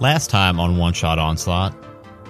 Last time on One Shot Onslaught,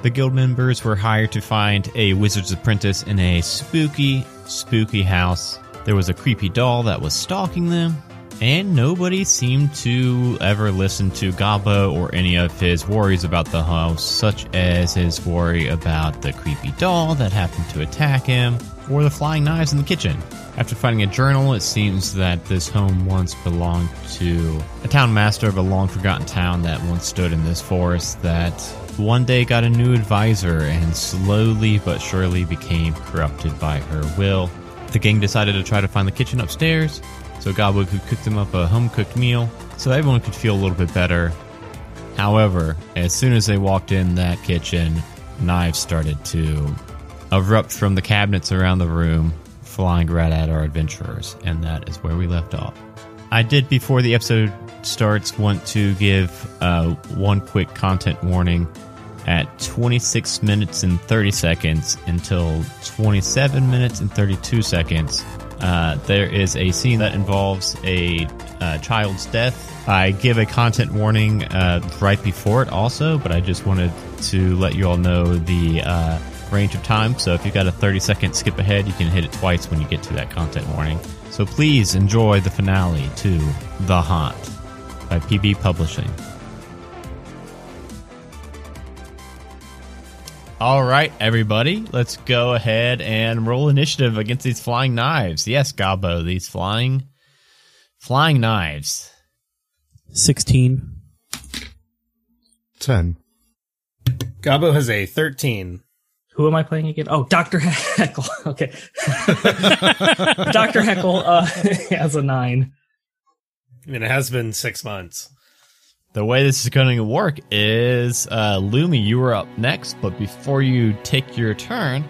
the guild members were hired to find a wizard's apprentice in a spooky, spooky house. There was a creepy doll that was stalking them, and nobody seemed to ever listen to Gabo or any of his worries about the house, such as his worry about the creepy doll that happened to attack him, or the flying knives in the kitchen. After finding a journal, it seems that this home once belonged to a town master of a long forgotten town that once stood in this forest that one day got a new advisor and slowly but surely became corrupted by her will. The gang decided to try to find the kitchen upstairs so Gabo could cook them up a home cooked meal so everyone could feel a little bit better. However, as soon as they walked in that kitchen, knives started to erupt from the cabinets around the room, flying right at our adventurers, and that is where we left off. I did, before the episode starts, want to give uh, one quick content warning at 26 minutes and 30 seconds until 27 minutes and 32 seconds. Uh, there is a scene that involves a uh, child's death. I give a content warning uh, right before it, also, but I just wanted to let you all know the uh, range of time. So if you've got a 30 second skip ahead, you can hit it twice when you get to that content warning. So please enjoy the finale to The Haunt by PB Publishing. All right, everybody, let's go ahead and roll initiative against these flying knives. Yes, Gabo, these flying, flying knives. 16. 10. Gabo has a 13. Who am I playing again? Oh, Dr. Heckle. Okay. Dr. Heckle uh, has a 9. I mean, it has been six months. The way this is going to work is, uh, Lumi, you were up next, but before you take your turn,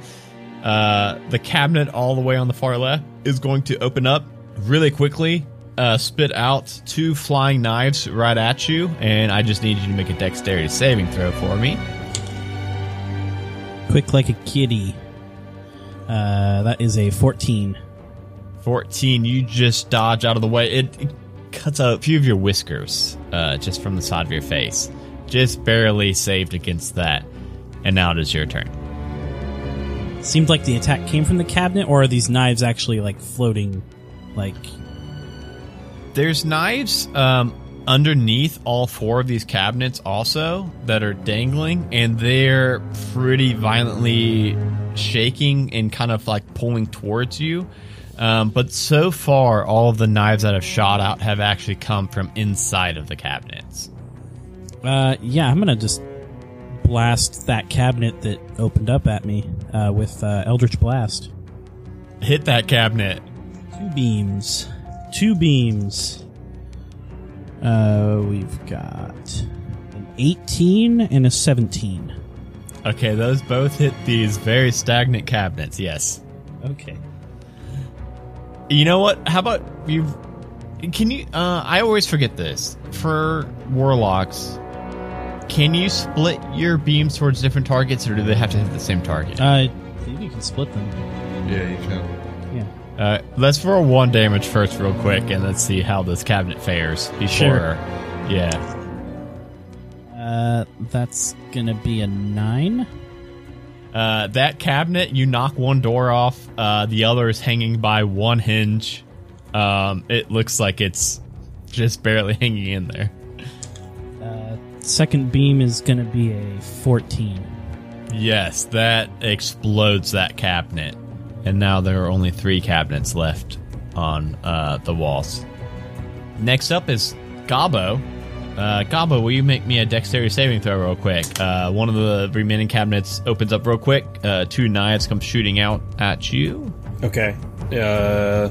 uh, the cabinet all the way on the far left is going to open up really quickly, uh, spit out two flying knives right at you, and I just need you to make a dexterity saving throw for me. Quick like a kitty. Uh, that is a 14. 14, you just dodge out of the way. It, it cuts a few of your whiskers uh, just from the side of your face. Just barely saved against that. And now it is your turn. Seemed like the attack came from the cabinet, or are these knives actually like floating? Like, There's knives um, underneath all four of these cabinets also that are dangling, and they're pretty violently shaking and kind of like pulling towards you. Um, but so far, all of the knives that have shot out have actually come from inside of the cabinets. uh, yeah, I'm gonna just blast that cabinet that opened up at me uh, with uh, Eldritch Blast. Hit that cabinet. Two beams. Two beams. Uh, we've got an 18 and a 17. Okay, those both hit these very stagnant cabinets, yes. Okay. You know what? How about you? Can you? Uh, I always forget this. For warlocks, can you split your beams towards different targets, or do they have to hit the same target? Uh, I think you can split them. Yeah, you can. Uh, let's roll one damage first, real quick, and let's see how this cabinet fares before. Sure. Yeah. Uh, that's gonna be a 9. Uh, that cabinet, you knock one door off. Uh, the other is hanging by one hinge. Um, it looks like it's just barely hanging in there. Uh, second beam is gonna be a 14. Yes, that explodes that cabinet. And now there are only three cabinets left on uh, the walls. Next up is Gabo. Uh, Gabo, will you make me a dexterity saving throw real quick? Uh, one of the remaining cabinets opens up real quick. Uh, two knives come shooting out at you. Okay. Uh,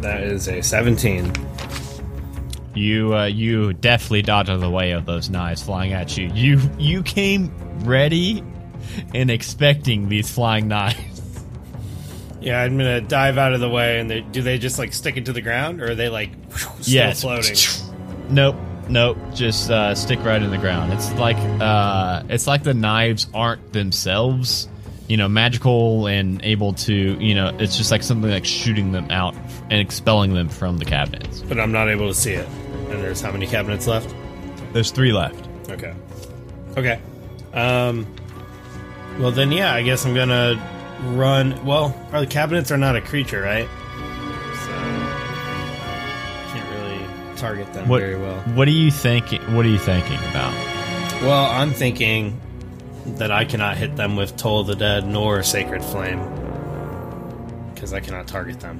that is a 17. You uh, you definitely dodge out of the way of those knives flying at you. You you came ready and expecting these flying knives. Yeah, I'm gonna dive out of the way, and they, do they just like stick it to the ground, or are they like still yes. floating? Nope, nope. Just uh, stick right in the ground. It's like uh, it's like the knives aren't themselves, you know, magical and able to, you know, it's just like something like shooting them out and expelling them from the cabinets. But I'm not able to see it. And there's how many cabinets left? There's three left. Okay. Okay. Um. Well, then, yeah. I guess I'm gonna run. Well, are the cabinets are not a creature, right? So can't really target them What, very well. what are you thinking? What are you thinking about? Well, I'm thinking that I cannot hit them with Toll of the Dead nor Sacred Flame because I cannot target them.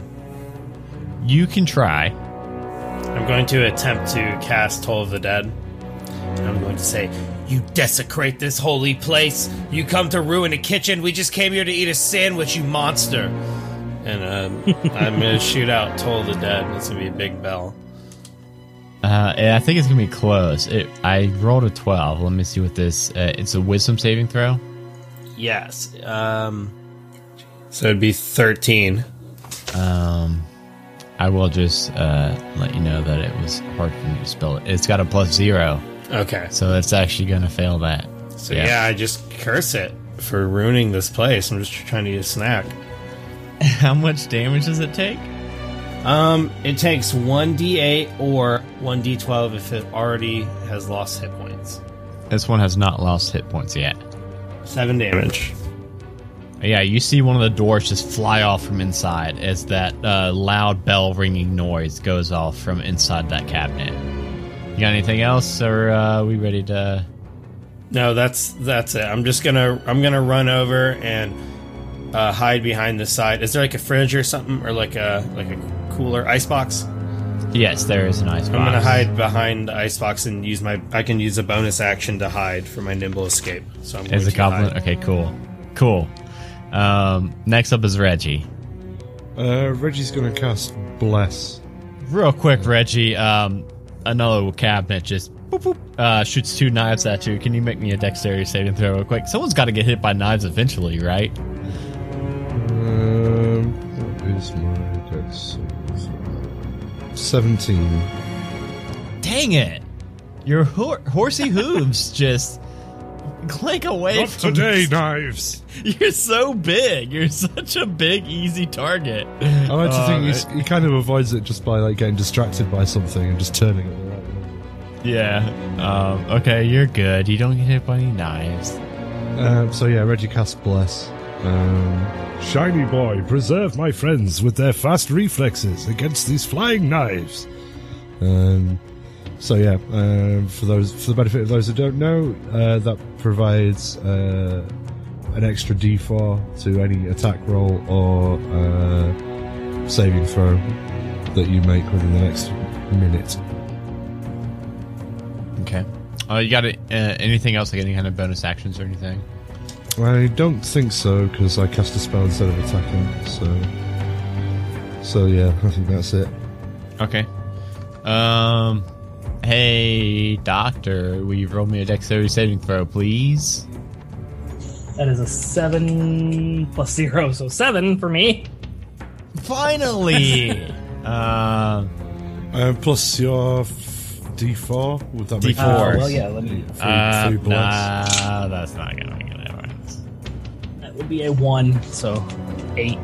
You can try. I'm going to attempt to cast Toll of the Dead. I'm going to say, You desecrate this holy place. You come to ruin a kitchen. We just came here to eat a sandwich, you monster. And um, I'm going to shoot out Toll the Dead. It's going to be a big bell. Uh, I think it's gonna be close. It, I rolled a twelve. Let me see what this. Uh, it's a wisdom saving throw. Yes. Um, so it'd be 13. Um, I will just uh, let you know that it was hard for me to spell it. It's got a plus zero, Okay. so it's actually gonna fail that. So yeah. I just curse it for ruining this place. I'm just trying to eat a snack. How much damage does it take? Um, it takes one d8 or one d12 if it already has lost hit points. This one has not lost hit points yet. Seven damage. Yeah, you see one of the doors just fly off from inside as that uh, loud bell ringing noise goes off from inside that cabinet. You got anything else, or uh, are we ready to? No, that's that's it. I'm just gonna I'm gonna run over and uh, hide behind the side. Is there like a fridge or something, or like a like a cooler icebox? Yes, there is an ice box. I'm gonna hide behind the ice box and use my. I can use a bonus action to hide for my nimble escape. So I'm As going a to goblin. hide. Okay, cool, cool. Um, next up is Reggie. Uh, Reggie's gonna cast Bless. Real quick, Reggie. Um, another cabinet just boop, boop, uh, shoots two knives at you. Can you make me a dexterity saving throw real quick? Someone's got to get hit by knives eventually, right? Um, what is my dex? Seventeen. Dang it! Your hor- horsey hooves just clank away Not from today, knives. You're so big. You're such a big, easy target. I like to Oh, think he's, he kind of avoids it just by like getting distracted by something and just turning at the right moment. Yeah. Um, okay, you're good. You don't get hit by any knives. Um, so yeah, Reggie casts Bless. Um, Shiny boy, preserve my friends with their fast reflexes against these flying knives. Um, so yeah, um, for those for the benefit of those who don't know, uh, that provides uh, an extra D4 to any attack roll or uh, saving throw that you make within the next minute. Okay. Uh, you got it, uh, anything else, like any kind of bonus actions or anything? I don't think so because I cast a spell instead of attacking. So, so yeah, I think that's it. Okay. Um. Hey, doctor, will you roll me a dexterity saving throw, please? That is a seven plus zero, so seven for me. Finally. um. Uh, plus your f- D4 would that make D4. Uh, Four. well, yeah, let me. Three, Uh, three nah, that's not gonna make a difference. That would be a one, so eight.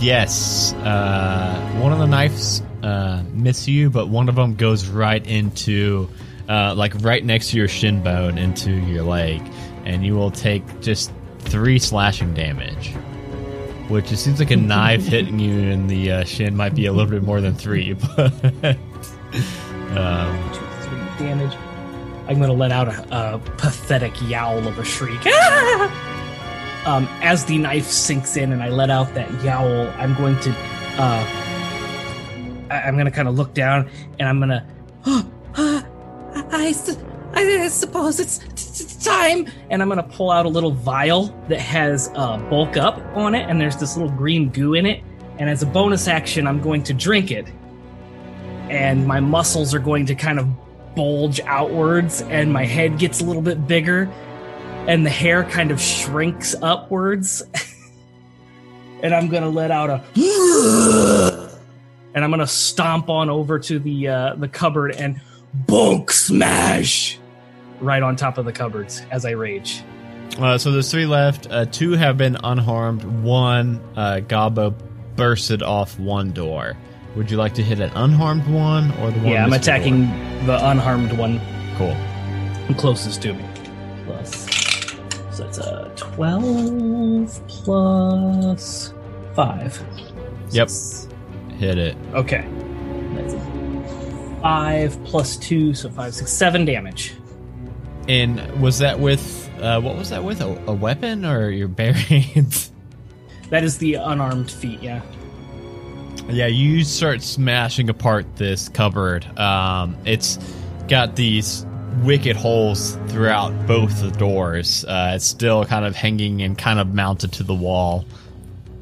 Yes, uh, one of the knives uh, miss you, but one of them goes right into, uh, like right next to your shin bone into your leg, and you will take just three slashing damage. Which it seems like a knife hitting you in the uh, shin might be a little bit more than three, but um, Two, three damage. I'm going to let out a, a pathetic yowl of a shriek. Um, as the knife sinks in and I let out that yowl, I'm going to, uh, I- I'm going to kind of look down and I'm going to, oh, I, su- I suppose it's, it's time. And I'm going to pull out a little vial that has uh, bulk up on it, and there's this little green goo in it. And as a bonus action, I'm going to drink it and my muscles are going to kind of bulge outwards and my head gets a little bit bigger and the hair kind of shrinks upwards and i'm going to let out a and i'm going to stomp on over to the uh, the cupboard and bonk smash right on top of the cupboards as i rage uh, so there's three left. Uh, two have been unharmed. One, uh, Gabo bursted off one door. Would you like to hit an unharmed one or the one? yeah i'm attacking the unharmed one Cool. closest to me. So that's a twelve plus five. Yep. Six. Hit it. Okay. That's five plus two, so five, six, seven damage. And was that with uh, what was that with? A, a weapon or your bare hands? That is the unarmed feat. Yeah. Yeah, you start smashing apart this cupboard. Um, it's got these wicked holes throughout both the doors. Uh, it's still kind of hanging and kind of mounted to the wall.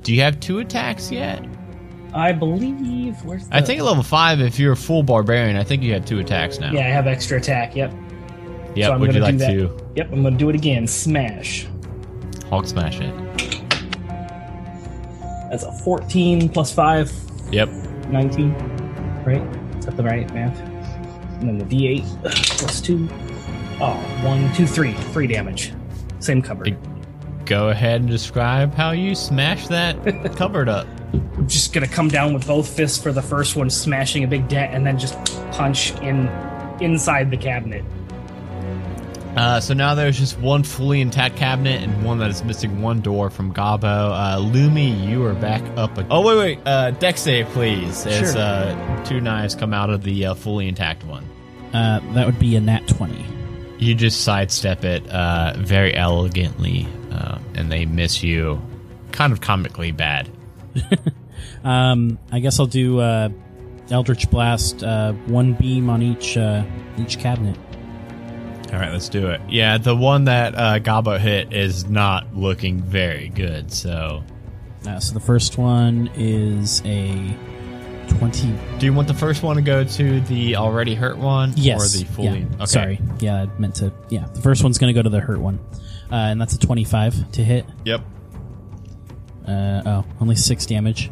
Do you have two attacks yet? I believe. Where's the, I think at level five, if you're a full barbarian, I think you have two attacks now. Yeah, I have extra attack. Yep. Yep. so Would you like to Yep. I'm gonna do it again. Smash. Hulk smash it? That's a 14 plus five, Yep. 19. Right? Is that the right math? And then the D8 plus two. Oh, one, two, three. Three damage. Same cupboard. Go ahead and describe how you smash that cupboard up. I'm just gonna come down with both fists for the first one, smashing a big dent, and then just punch in inside the cabinet. Uh, so now there's just one fully intact cabinet and one that is missing one door from Gabo. Uh, Lumi, you are back up. ag- oh wait, wait. Uh, dex save, please. As Sure. uh, two knives come out of the uh, fully intact one. Uh, that would be a nat 20. You just sidestep it uh, very elegantly, um, and they miss you, kind of comically bad. Um, I guess I'll do uh, Eldritch Blast, uh, one beam on each uh, each cabinet. All right, let's do it. Yeah, the one that uh, Gabo hit is not looking very good. So, Uh, so the first one is a 20. do you want the first one to go to the already hurt one, Yes. or the fully? yeah. Okay. Sorry. Yeah, I meant to. Yeah, the first one's going to go to the hurt one. Uh, and that's a 25 to hit. Yep. Uh, oh, only 6 damage.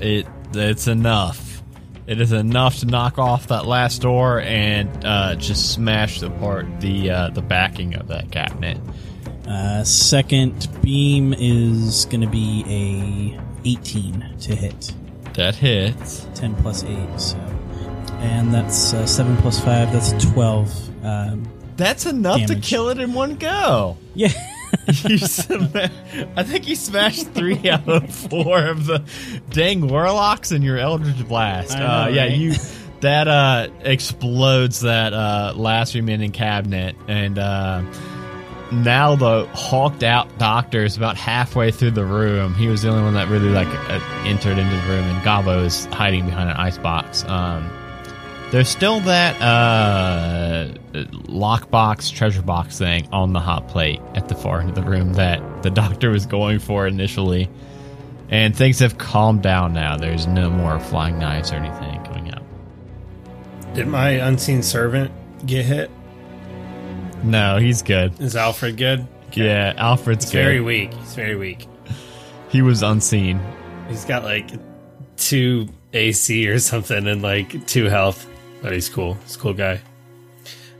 It it's enough. It is enough to knock off that last door and uh, just smash apart the uh, the backing of that cabinet. Uh, second beam is going to be a 18 to hit. That hits. 10 plus 8, so. And that's uh, 7 plus 5, that's 12. Um, That's enough to kill it in one go. yeah. I think you smashed three out of four of the dang warlocks in your Eldritch Blast. Know, uh, yeah, right? you that uh, explodes that uh, last remaining cabinet, and uh, now the hawked out doctor is about halfway through the room. He was the only one that really like uh, entered into the room, and Gabo is hiding behind an icebox. Um, there's still that uh, lockbox treasure box thing on the hot plate at the far end of the room that the doctor was going for initially. And things have calmed down now. There's no more flying knives or anything coming out. Did my unseen servant get hit? No, he's good. Is Alfred good? Yeah, Alfred's He's good. very weak. He's very weak. he was unseen. He's got like two AC or something and like two health. But he's cool. He's a cool guy.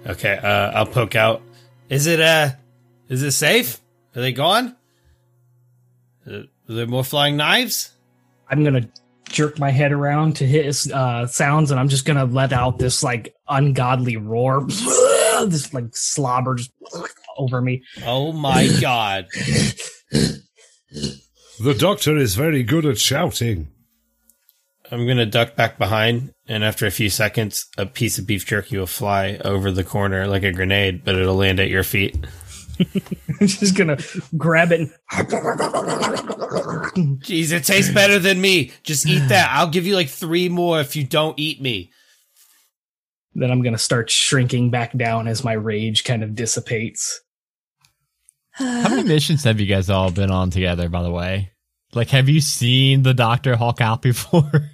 Okay, uh, I'll poke out. Is it uh is it safe? Are they gone? Are there more flying knives? I'm gonna jerk my head around to his uh, sounds, and I'm just gonna let out this like ungodly roar, this like slobber just over me. Oh my god. The doctor is very good at shouting. I'm gonna duck back behind, and after a few seconds, a piece of beef jerky will fly over the corner like a grenade, but it'll land at your feet. I'm just gonna grab it. And Jeez, it tastes better than me. Just eat that. I'll give you like three more if you don't eat me. then I'm gonna start shrinking back down as my rage kind of dissipates. How many missions have you guys all been on together, by the way? Like, have you seen the Doctor Hawk out before?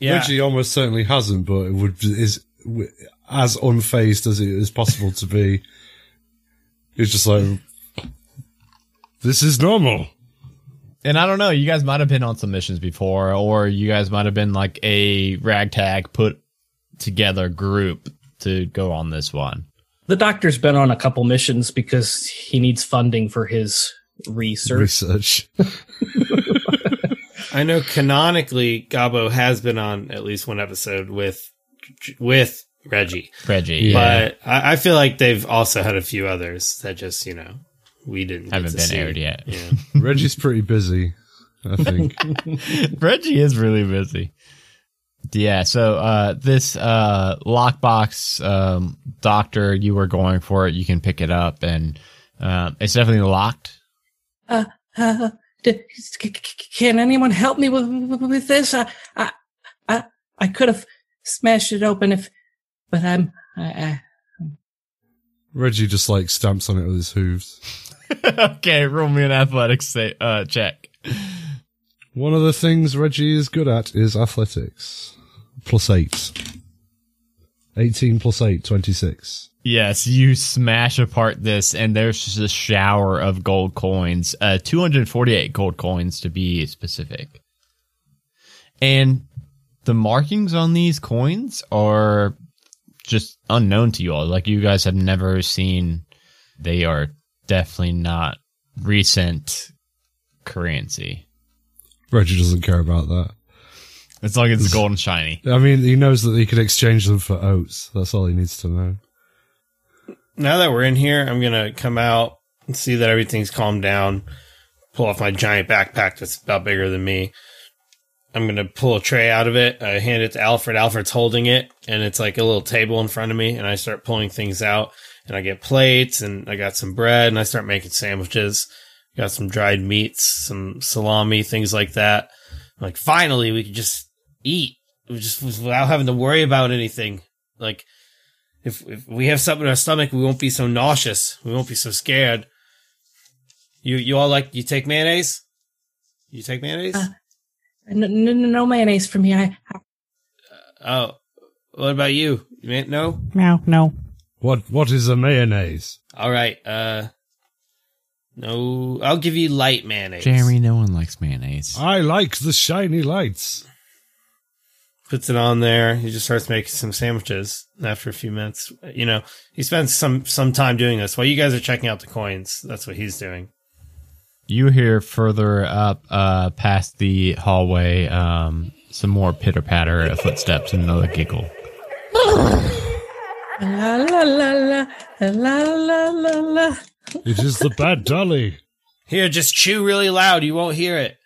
Yeah. Reggie almost certainly hasn't, but it would is w- as unfazed as it is possible to be. It's just like this is normal. And I don't know, you guys might have been on some missions before, or you guys might have been like a ragtag put together group to go on this one. The doctor's been on a couple missions because he needs funding for his research. Research. I know canonically Gabo has been on at least one episode with with Reggie. Reggie. Yeah. But I, I feel like they've also had a few others that just, you know, we didn't Haven't to been see. aired yet. Yeah. Reggie's pretty busy, I think. Reggie is really busy. Yeah, so uh this uh lockbox um doctor you were going for it, you can pick it up and um it's definitely locked. Uh, uh, d- c- c- can anyone help me with with, with this? I, I, I, I could have smashed it open if, but I'm, I, I Reggie just like stamps on it with his hooves. okay, roll me an athletics say, uh check. One of the things Reggie is good at is athletics. Plus eight. 18 plus 8, 26. Yes, you smash apart this and there's just a shower of gold coins. Uh 248 gold coins to be specific. And the markings on these coins are just unknown to you all. Like you guys have never seen. They are definitely not recent currency. Reggie doesn't care about that. As long as it's gold and shiny. I mean, he knows that he could exchange them for oats. That's all he needs to know. Now that we're in here, I'm gonna come out and see that everything's calmed down. Pull off my giant backpack that's about bigger than me. I'm gonna pull a tray out of it. I hand it to Alfred. Alfred's holding it, and it's like a little table in front of me. And I start pulling things out, and I get plates, and I got some bread, and I start making sandwiches. Got some dried meats, some salami, things like that. like finally, we could just eat, just without having to worry about anything. Like if if we have something in our stomach, we won't be so nauseous. We won't be so scared. You you all like you take mayonnaise? You take mayonnaise? Uh, no, no, no mayonnaise for me. I, I oh, what about you? You may, no. No, no. What What is a mayonnaise? All right. Uh, no. I'll give you light mayonnaise. Jeremy, no one likes mayonnaise. I like the shiny lights. Puts it on there. He just starts making some sandwiches. After a few minutes, you know, he spends some some time doing this while you guys are checking out the coins. That's what he's doing. You hear further up, uh, past the hallway, um, some more pitter patter of footsteps and another giggle. la la la la la la la la. It is the bad dolly. Here, just chew really loud. You won't hear it.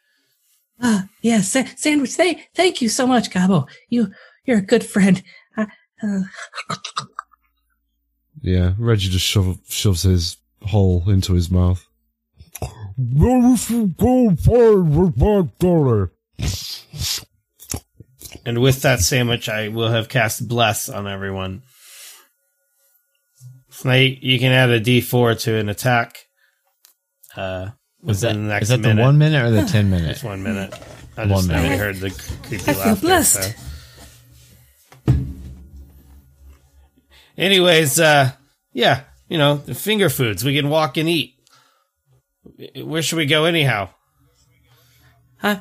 Ah, yes, sa- sandwich. Thank, thank you so much, Gabo. You, you're a good friend. I, uh, Yeah, Reggie just shove, shoves his hole into his mouth. Where is you go find with my dollar? And with that sandwich, I will have cast bless on everyone. So now you, you can add a D4 to an attack. Uh, Is that, the next is that minute. the one minute or the ten minute? Just one minute. I One just minute. only heard the creepy I feel laughter. blessed. so. Anyways, uh, yeah, you know, the finger foods we can walk and eat. Where should we go anyhow? uh,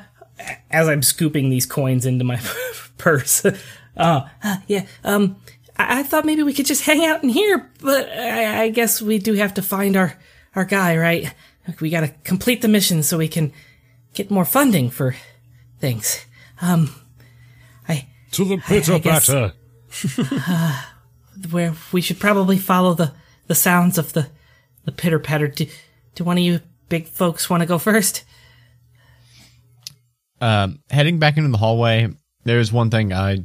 as I'm scooping these coins into my purse. Uh, uh, yeah, um, I-, I thought maybe we could just hang out in here, but I, I guess we do have to find our, our guy, right? We gotta complete the mission so we can get more funding for things. Um, I, To the pitter I guess- patter. where we should probably follow the, the sounds of the, the pitter patter. Do, do one of you big folks want to go first? Um, heading back into the hallway, there's one thing I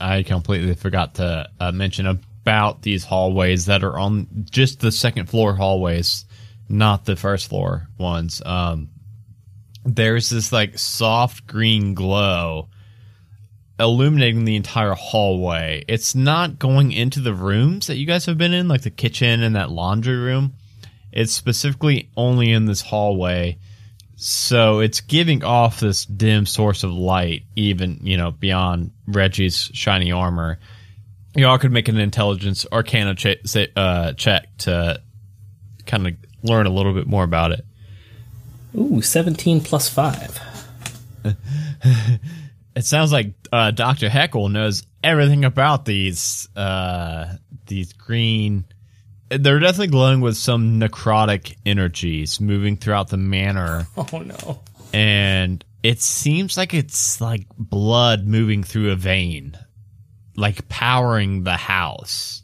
I completely forgot to uh, mention about these hallways that are on just the second floor hallways, not the first floor ones. Um, there's this like soft green glow illuminating the entire hallway. It's not going into the rooms that you guys have been in, like the kitchen and that laundry room. It's specifically only in this hallway. So it's giving off this dim source of light, even, you know, beyond Reggie's shiny armor. Y'all could make an intelligence arcana say- uh, check to kind of learn a little bit more about it. Ooh, 17 plus 5. It sounds like uh, Doctor Heckle knows everything about these uh, these green. They're definitely glowing with some necrotic energies moving throughout the manor, Oh no. and it seems like it's like blood moving through a vein. like powering the house.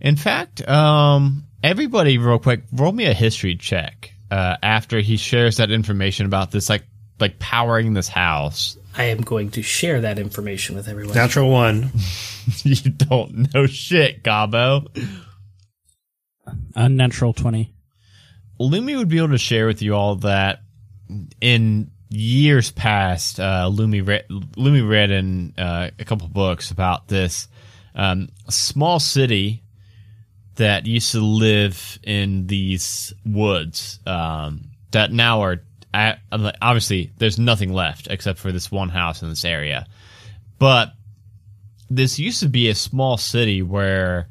In fact, um, everybody, real quick, roll me a history check uh, after he shares that information about this, like like powering this house. I am going to share that information with everyone. Natural one. you don't know shit, Gabo. Unnatural 20. Lumi would be able to share with you all that in years past, uh, Lumi read, Lumi read in uh, a couple books about this um, small city that used to live in these woods um, that now are obviously there's nothing left except for this one house in this area, but this used to be a small city where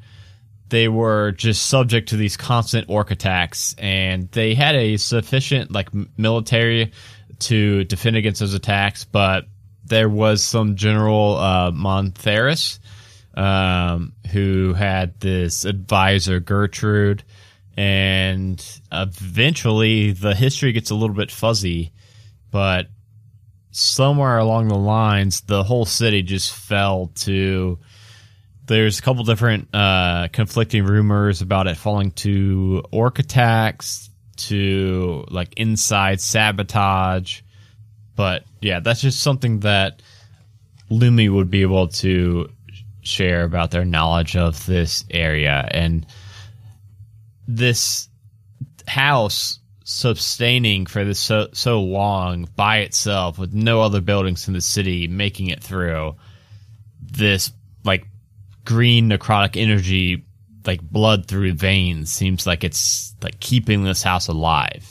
they were just subject to these constant orc attacks and they had a sufficient like military to defend against those attacks but there was some general uh, montheris um, who had this advisor gertrude and eventually the history gets a little bit fuzzy but somewhere along the lines the whole city just fell to there's a couple different uh, conflicting rumors about it falling to orc attacks, to like inside sabotage. But yeah, that's just something that Lumi would be able to share about their knowledge of this area. And this house sustaining for this so so long by itself with no other buildings in the city making it through this like green necrotic energy like blood through veins seems like it's like keeping this house alive.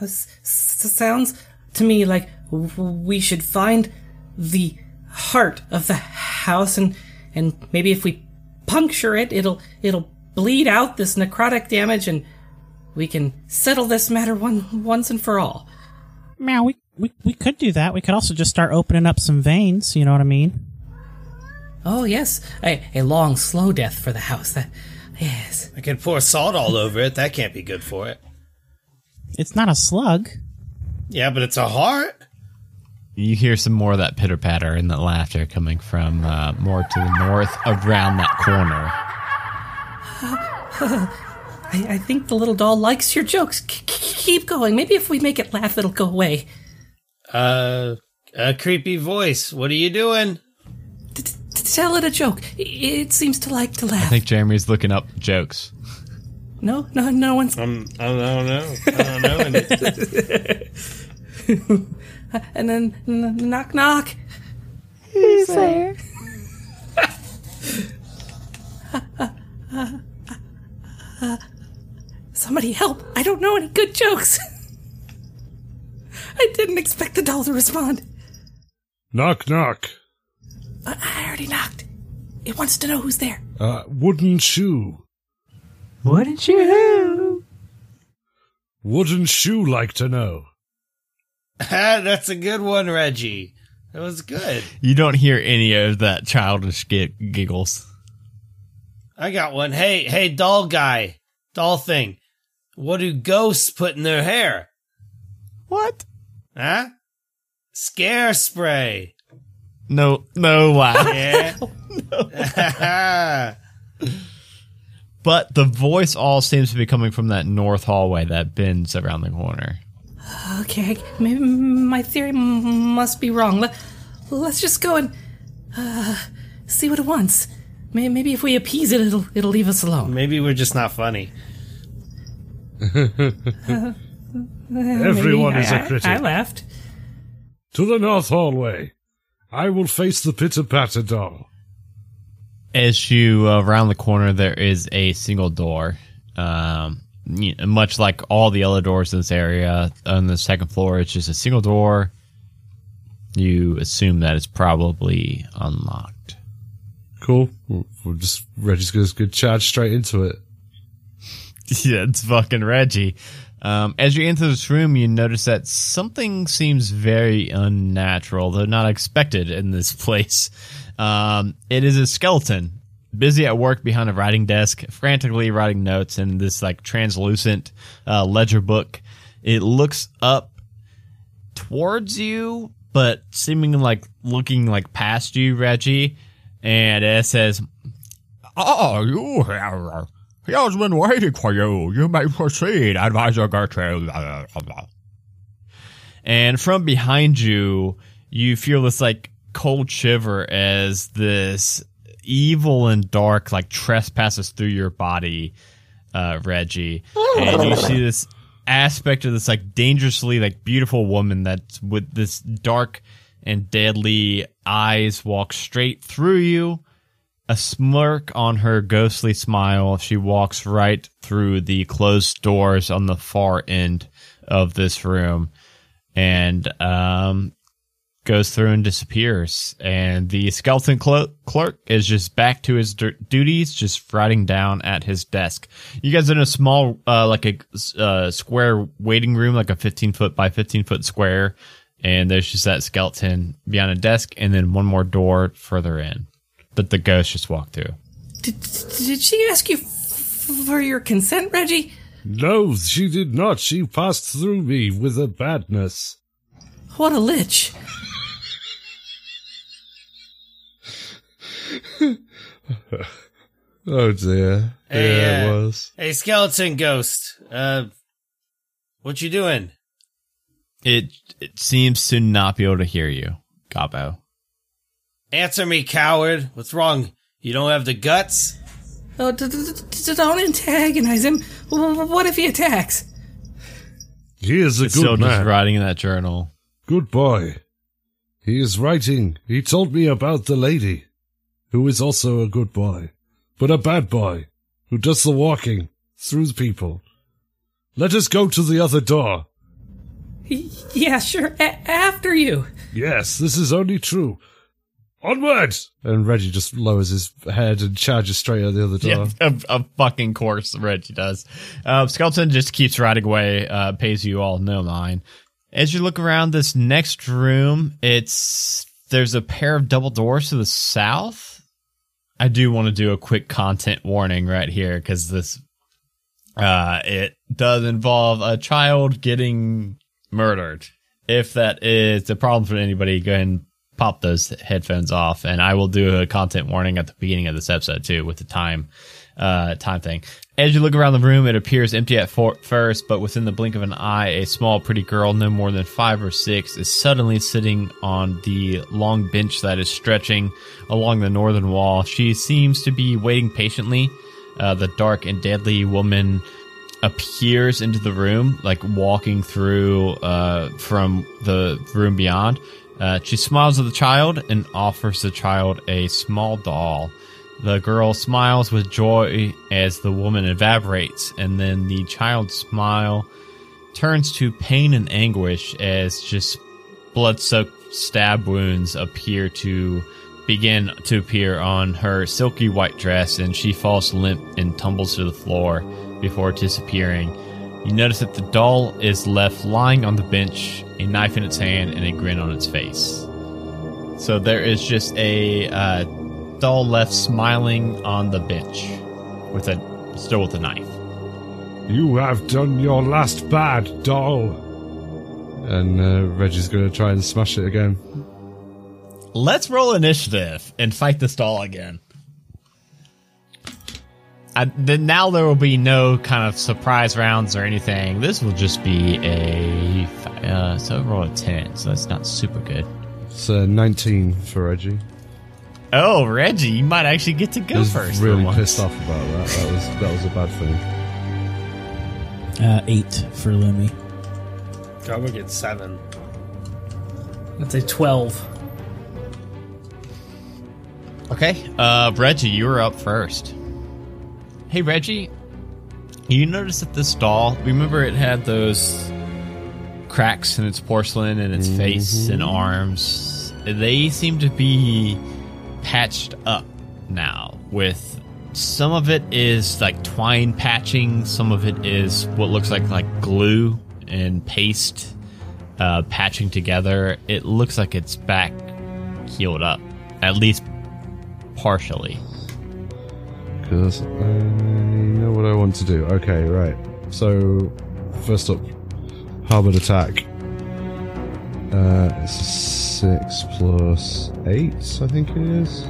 S- s- sounds to me like we should find the heart of the house and and maybe if we puncture it it'll it'll bleed out this necrotic damage and we can settle this matter one once and for all. Meow, we, we, we could do that. We could also just start opening up some veins, you know what I mean? Oh yes, a, a long slow death for the house. That yes. I can pour salt all over it. That can't be good for it. It's not a slug. Yeah, but it's a heart. You hear some more of that pitter patter and that laughter coming from uh, more to the north around that corner I, I think the little doll likes your jokes. K- k- keep going. Maybe if we make it laugh, it'll go away. Uh, a creepy voice. What are you doing? T- t- tell it a joke. It seems to like to laugh. i think jeremy's looking up jokes no, no, no one's. Um, I don't know. I don't know. any- And then n- knock, knock. Who's there? Somebody help! I don't know any good jokes. I didn't expect the doll to respond. Knock, knock. I, I already knocked. It wants to know who's there. Uh, wooden shoe. Wouldn't you? Wooden shoe like to know. That's a good one, Reggie. That was good. you don't hear any of that childish giggles I got one. Hey, hey, doll guy, doll thing. What do ghosts put in their hair? what Huh? Scare spray. no no laugh Yeah. but the voice all seems to be coming from that north hallway that bends around the corner Okay, maybe my theory m- must be wrong. Let, let's just go and uh, see what it wants. May- Maybe if we appease it, it'll it'll leave us alone. Maybe we're just not funny. Everyone Maybe is I- a critic. I, I laughed. to the north hallway. I will face the pitter patter doll. as you uh, round the corner, there is a single door. Um, you know, much like all the other doors in this area, on the second floor, it's just a single door. You assume that it's probably unlocked. Cool. We're just Reggie's gonna go charge straight into it. yeah, it's fucking Reggie. Um, as you enter this room, you notice that something seems very unnatural, though not expected in this place. Um, it is a skeleton, busy at work behind a writing desk, frantically writing notes in this like translucent uh, ledger book. It looks up towards you, but seeming like looking like past you, Reggie, and it says, "Oh, you have he has been waiting for you. You may proceed, Advisor Gertrude." And from behind you, you feel this like cold shiver as this evil and dark like trespasses through your body, uh, Reggie, and you see this aspect of this like dangerously like beautiful woman that's with this dark and deadly eyes walk straight through you. A smirk on her ghostly smile. She walks right through the closed doors on the far end of this room and um, goes through and disappears. And the skeleton clo- clerk is just back to his du- duties, just writing down at his desk. You guys are in a small, uh, like a uh, square waiting room, like a 15 foot by 15 foot square. And there's just that skeleton behind a desk and then one more door further in that the ghost just walked through. Did, did she ask you f- for your consent, Reggie? No, she did not. She passed through me with a badness. What a lich. Oh dear. Hey, yeah, uh, it was. Hey, skeleton ghost. Uh, what you doing? It, it seems to not be able to hear you, Gabo. Answer me, coward. What's wrong? You don't have the guts? Oh, d- d- d- don't antagonize him. W- w- What if he attacks? He is a It's still good just man. writing in that journal. Good boy. He is writing. He told me about the lady, who is also a good boy, but a bad boy, who does the walking through the people. Let us go to the other door. Y- Yeah, sure. A- after you. Yes, this is only true. Onward! And Reggie just lowers his head and charges straight at the other door. Yeah, of, of fucking course, Reggie does. Uh, Skeleton just keeps riding away, uh, pays you all no mind. As you look around this next room, it's there's a pair of double doors to the south. I do want to do a quick content warning right here because this uh, it does involve a child getting murdered. If that is a problem for anybody, go ahead and pop those headphones off, and I will do a content warning at the beginning of this episode too with the time uh, time thing. As you look around the room, it appears empty at first, but within the blink of an eye, a small, pretty girl, no more than five or six, is suddenly sitting on the long bench that is stretching along the northern wall. She seems to be waiting patiently. Uh, the dark and deadly woman appears into the room, like walking through uh, from the room beyond. Uh, she smiles at the child and offers the child a small doll. The girl smiles with joy as the woman evaporates, and then the child's smile turns to pain and anguish as just blood soaked stab wounds appear to begin to appear on her silky white dress, and she falls limp and tumbles to the floor before disappearing. You notice that the doll is left lying on the bench, a knife in its hand, and a grin on its face. So there is just a uh, doll left smiling on the bench, with a still with a knife. You have done your last bad, doll. And uh, Reggie's going to try and smash it again. Let's roll initiative and fight this doll again. I, then now there will be no kind of surprise rounds or anything. This will just be a uh, so roll a ten, so that's not super good. It's uh, 19 for Reggie. Oh, Reggie, you might actually get to I go was first. for really once. pissed off about that. That was that was a bad thing. Uh, eight for Lumi. God, we get seven. That's a 12. Okay, uh, Reggie, you're up first. Hey, Reggie, you notice that this doll, remember it had those cracks in its porcelain and its face and arms? They seem to be patched up now with some of it is like twine patching, some of it is what looks like like glue and paste uh, patching together. It looks like it's back healed up, at least partially. Because I know what I want to do. Okay, right. So, first up, harbored attack. Uh, six plus eight, I think it is.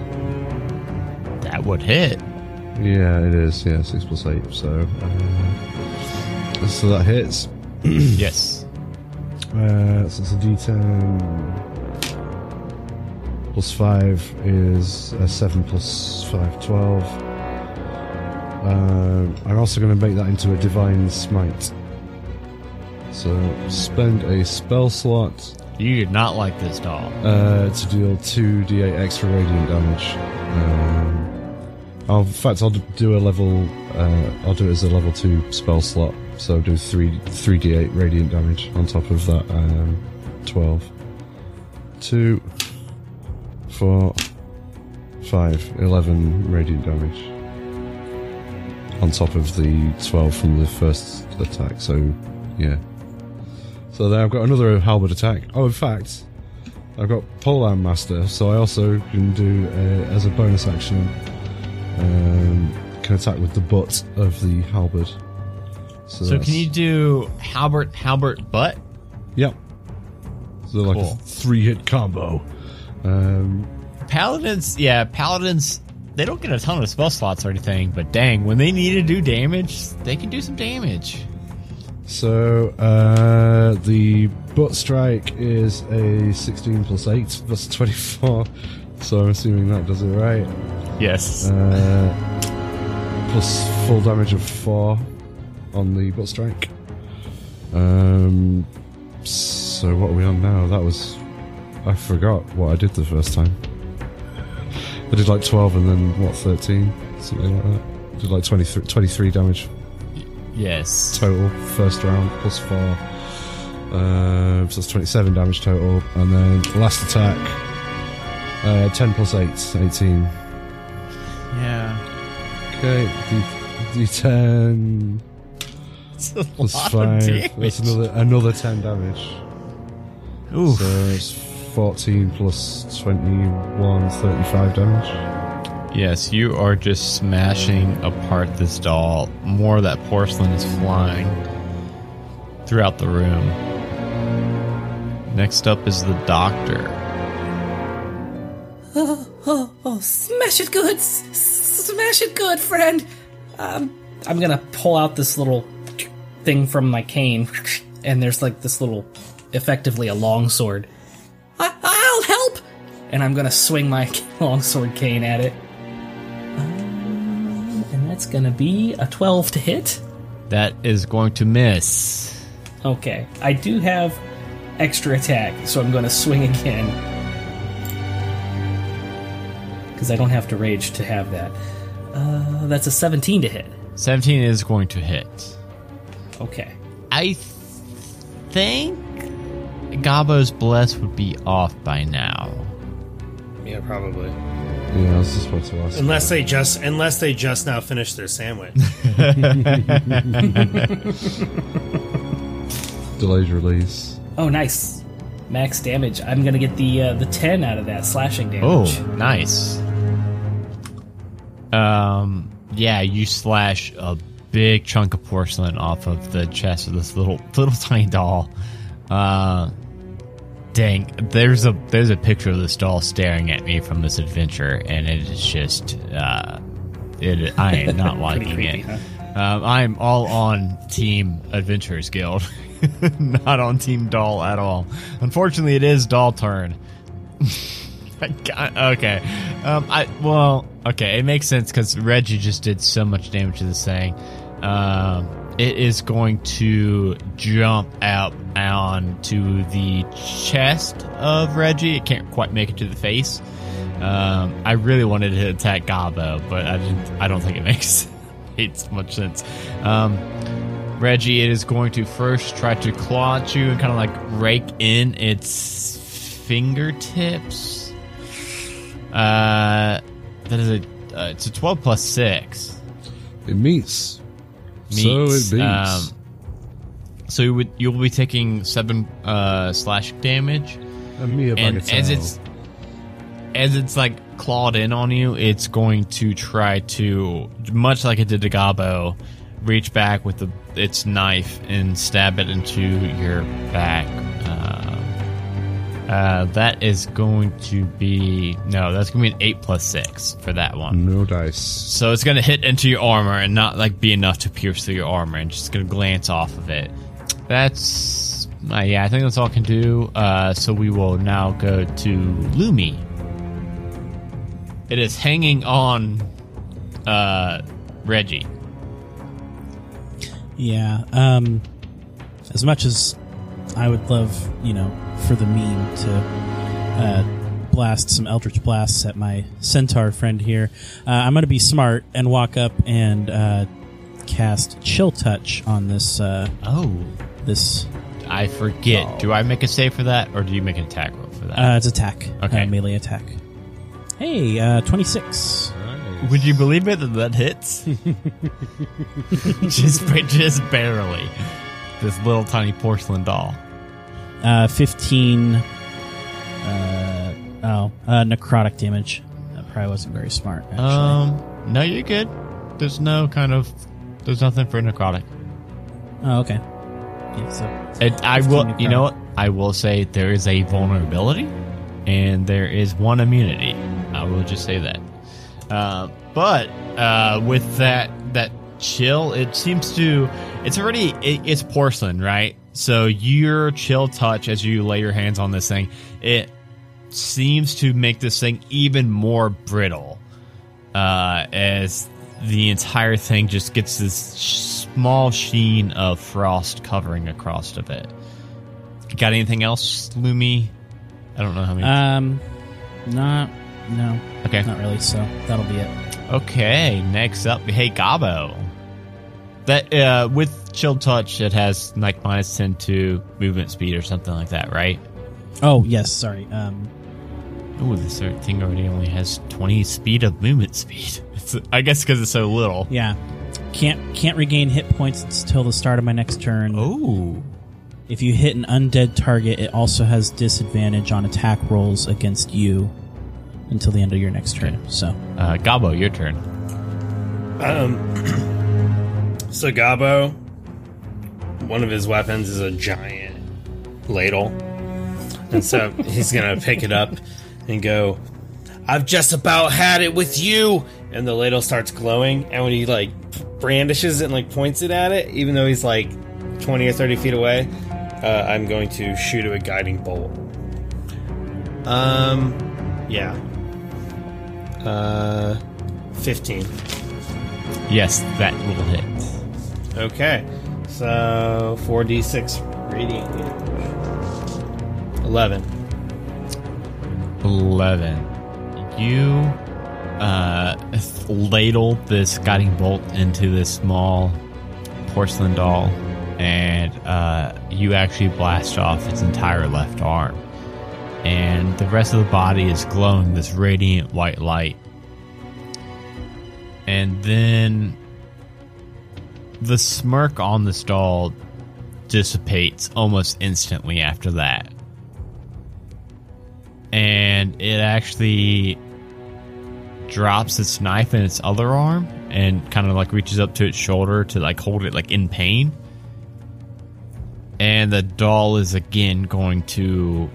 That would hit. Yeah, it is. Yeah, six plus eight. So, uh, so that hits. yes. Uh, so it's a D10 plus five is a seven plus five, twelve. Um, I'm also going to make that into a divine smite. So spend a spell slot You did not like this doll. uh, to deal two d8 extra radiant damage. Um, I'll, in fact, I'll do a level. Uh, I'll do it as a level two spell slot. So do three three d8 radiant damage on top of that um, twelve. Two, four, five, eleven radiant damage on top of the twelve from the first attack. So yeah. So then I've got another halberd attack. Oh, in fact, I've got Polearm Master, so I also can do uh, as a bonus action. Um, can attack with the butt of the halberd. So, So can you do halberd halberd butt? Yep. So like a three-hit combo. Um, Paladins, yeah, paladins. They don't get a ton of spell slots or anything, but dang, when they need to do damage, they can do some damage. So uh, the butt strike is a 16 plus 8, that's 24. So I'm assuming that does it right. Yes. Uh, plus full damage of four on the butt strike. Um, so what are we on now? That was I forgot what I did the first time. I did like twelve and then what thirteen, something like that. Did like 23, 23 damage yes. total first round plus four. Uh, so that's twenty-seven damage total, and then last attack. Uh, 10 plus 8, 18. Yeah. Okay, D, D10 It's a plus lot 5. damage. That's another another 10 damage. Oof. So it's 14 plus 21, 35 damage. Yes, you are just smashing apart this doll. More of that porcelain is flying throughout the room. Next up is the doctor. Oh, oh, oh, smash it good, S- s- smash it good, friend. Um, I'm gonna pull out this little thing from my cane, and there's like this little, effectively a longsword. I- I'll help, and I'm gonna swing my longsword cane at it. That's gonna be a 12 to hit. That is going to miss. Okay, I do have extra attack, so I'm gonna swing again. Because I don't have to rage to have that. Uh, that's a 17 to hit. 17 is going to hit. Okay. I th- think Gabo's Bless would be off by now. Yeah, probably. Yeah, I was just about. Unless they just unless they just now finished their sandwich. Delayed release. Oh, nice. Max damage. I'm gonna get the uh, the 10 out of that slashing damage. Oh, damage. nice. Um, yeah, you slash a big chunk of porcelain off of the chest of this little little tiny doll. Uh, dang, there's a there's a picture of this doll staring at me from this adventure, and it is just uh, it. I am not liking creepy, it. huh? Um, I'm all on Team Adventurers Guild, not on Team Doll at all. Unfortunately, it is Doll turn. Okay. Um, I well, okay. It makes sense because Reggie just did so much damage to this thing. Um, it is going to jump out onto the chest of Reggie. It can't quite make it to the face. Um, I really wanted to attack Gabo, but I didn't. I don't think it makes makes much sense. Um, Reggie, it is going to first try to claw at you and kind of like rake in its fingertips. Uh, that is a uh, it's a twelve plus six. It meets. So it beats. um, So you would you'll be taking seven uh, slash damage, and as it's as it's like clawed in on you, it's going to try to much like it did to Gabo, reach back with the, its knife and stab it into your back. Uh, that is going to be no. That's going to be an eight plus six for that one. No dice. So it's going to hit into your armor and not like be enough to pierce through your armor, and just going to glance off of it. That's uh, yeah. I think that's all I can do. Uh, so we will now go to Lumi. It is hanging on uh, Reggie. Yeah. Um, as much as I would love, you know, for the meme to uh, blast some Eldritch blasts at my centaur friend here, uh, I'm going to be smart and walk up and uh, cast Chill Touch on this. Uh, Oh, this I forget. Do I make a save for that, or do you make an attack roll for that? uh, it's attack, Okay. uh, melee attack. Hey, uh, 26. Would you believe it that that hits? just, just barely. This little tiny porcelain doll. Uh, 15. Uh, oh, uh, necrotic damage. That probably wasn't very smart, actually. Um, no, you're good. There's no kind of, there's nothing for necrotic. oh, okay. Yeah, so It, I 15 will, necrotic. you know what? I will say there is a vulnerability, and there is one immunity. I will just say that. Uh, but uh, with that that chill, it seems to. It's already it, it's porcelain, right? So your chill touch as you lay your hands on this thing, it seems to make this thing even more brittle. Uh, as the entire thing just gets this small sheen of frost covering across of it. Got anything else, Lumi? I don't know how many. Um, not, no, okay. not really. So that'll be it. Okay, next up, hey Gabo. That uh, with chill touch, it has like minus ten to movement speed or something like that, right? Oh yes, sorry. Um, Oh, this thing already only has twenty speed of movement speed. It's, I guess because it's so little. yeah, can't can't regain hit points until the start of my next turn. Oh, If you hit an undead target, it also has disadvantage on attack rolls against you until the end of your next turn. So uh, Gabo, your turn. Um, so Gabo, one of his weapons is a giant ladle, and so he's gonna pick it up and go. I've just about had it with you, and the ladle starts glowing. And when he like brandishes it and like points it at it, even though he's like twenty or thirty feet away, uh, I'm going to shoot it with guiding bolt. Um, yeah. Uh, fifteen. Yes, that will hit. Okay, so 4d6 radiant damage. 11. 11. You uh, ladle this guiding bolt into this small porcelain doll, and uh, you actually blast off its entire left arm. And the rest of the body is glowing this radiant white light. And then the smirk on the doll dissipates almost instantly after that. And it actually drops its knife in its other arm and kind of like reaches up to its shoulder to like hold it like in pain. And the doll is again going to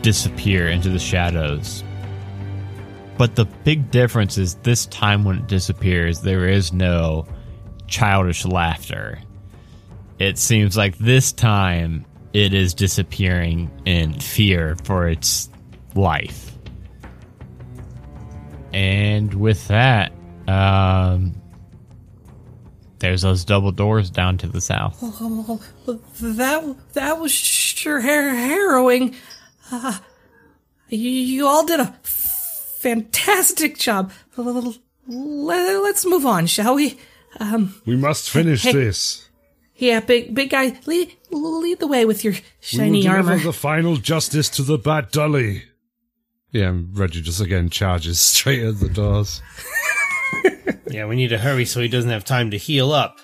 disappear into the shadows. But the big difference is this time when it disappears there is no childish laughter it seems like this time it is disappearing in fear for its life. And with that, um, there's those double doors down to the south. That that was sure harrowing. Uh, you, you all did a fantastic job. Let- Let's move on, shall we? Um, we must finish Hey. this. Yeah, big big guy, lead lead the way with your shiny We will shiny deliver armor. the final justice to the Bat Dolly. Yeah, and Reggie just again charges straight at the doors. Yeah, we need to hurry so he doesn't have time to heal up.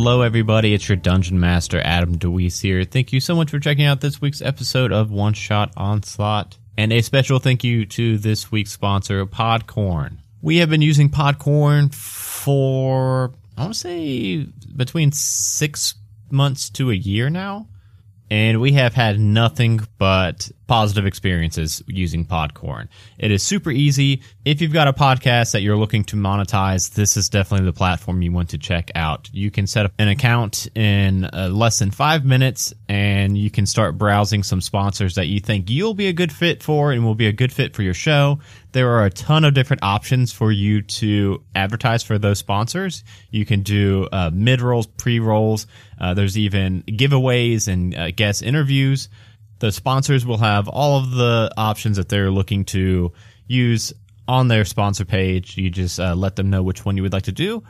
Hello, everybody. It's your Dungeon Master, Adam DeWeese here. Thank you so much for checking out this week's episode of One Shot Onslaught. And a special thank you to this week's sponsor, Podcorn. We have been using Podcorn for, I want to say, between six months to a year now. And we have had nothing but positive experiences using Podcorn. It is super easy. If you've got a podcast that you're looking to monetize, this is definitely the platform you want to check out. You can set up an account in uh, less than five minutes and you can start browsing some sponsors that you think you'll be a good fit for and will be a good fit for your show. There are a ton of different options for you to advertise for those sponsors. You can do uh, mid rolls, pre rolls. Uh, there's even giveaways and uh, guest interviews the sponsors will have all of the options that they're looking to use on their sponsor page. You just uh, let them know which one you would like to do,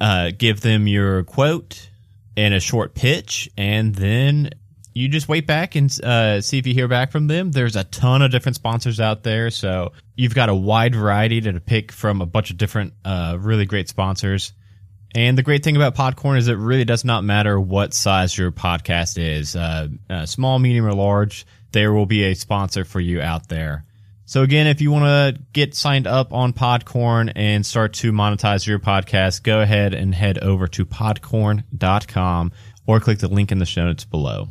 uh, give them your quote and a short pitch, and then you just wait back and uh, see if you hear back from them. There's a ton of different sponsors out there, so you've got a wide variety to pick from a bunch of different, uh, really great sponsors. And the great thing about Podcorn is it really does not matter what size your podcast is, uh, uh, small, medium, or large. There will be a sponsor for you out there. So again, if you want to get signed up on Podcorn and start to monetize your podcast, go ahead and head over to podcorn.com or click the link in the show notes below.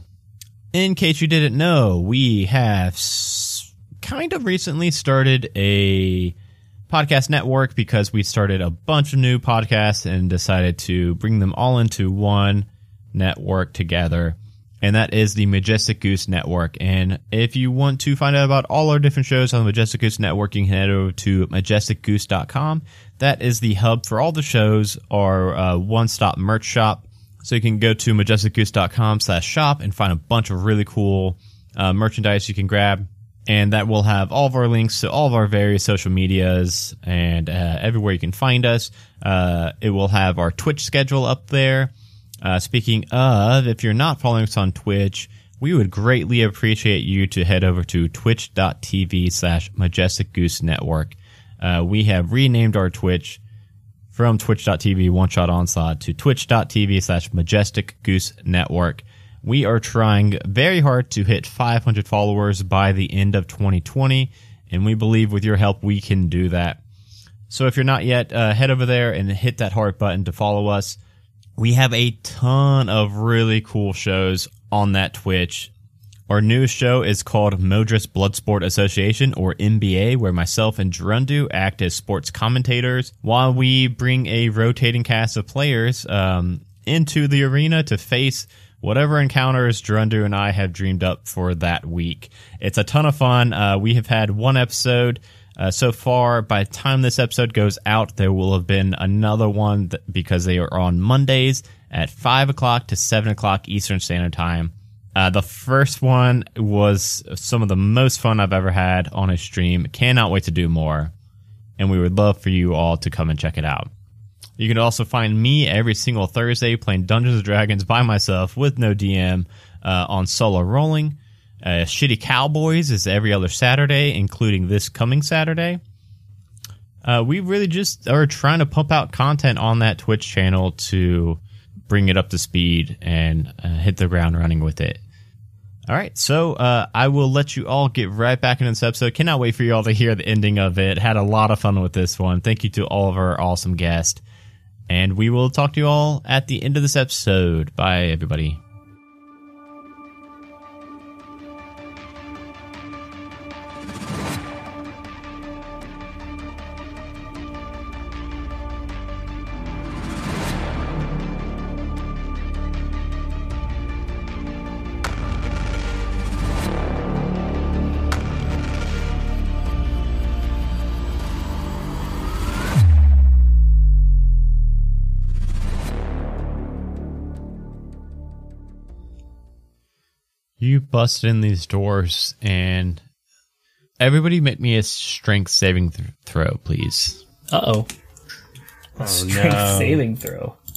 In case you didn't know, we have kind of recently started a podcast network because we started a bunch of new podcasts and decided to bring them all into one network together. And that is the Majestic Goose Network. And if you want to find out about all our different shows on the Majestic Goose Network, you can head over to majesticgoose.com. That is the hub for all the shows, our uh, one-stop merch shop. So you can go to majesticgoose.com slash shop and find a bunch of really cool uh, merchandise you can grab and that will have all of our links to all of our various social medias and uh, everywhere you can find us. Uh, it will have our Twitch schedule up there. Uh, speaking of, if you're not following us on Twitch, we would greatly appreciate you to head over to twitch.tv slash majestic goose network. Uh, we have renamed our Twitch from twitch.tv one shot onslaught to twitch.tv slash majestic goose network. We are trying very hard to hit 500 followers by the end of 2020, and we believe with your help we can do that. So if you're not yet, uh, head over there and hit that heart button to follow us. We have a ton of really cool shows on that Twitch. Our newest show is called Modris Bloodsport Association, or MBA, where myself and Gerundu act as sports commentators while we bring a rotating cast of players um, into the arena to face whatever encounters Gerundu and I have dreamed up for that week. It's a ton of fun. Uh, we have had one episode uh, so far. By the time this episode goes out, there will have been another one th- because they are on Mondays at 5 o'clock to 7 o'clock Eastern Standard Time. Uh, the first one was some of the most fun I've ever had on a stream. Cannot wait to do more. And we would love for you all to come and check it out. You can also find me every single Thursday playing Dungeons and Dragons by myself with no DM uh, on solo rolling. Uh, Shitty Cowboys is every other Saturday, including this coming Saturday. Uh, we really just are trying to pump out content on that Twitch channel to bring it up to speed and uh, hit the ground running with it. All right, so uh, I will let you all get right back into this episode. Cannot wait for you all to hear the ending of it. Had a lot of fun with this one. Thank you to all of our awesome guests. And we will talk to you all at the end of this episode. Bye, everybody. Busted in these doors, and everybody make me a strength saving th- throw, please. Uh oh. Oh, Strength no. saving throw.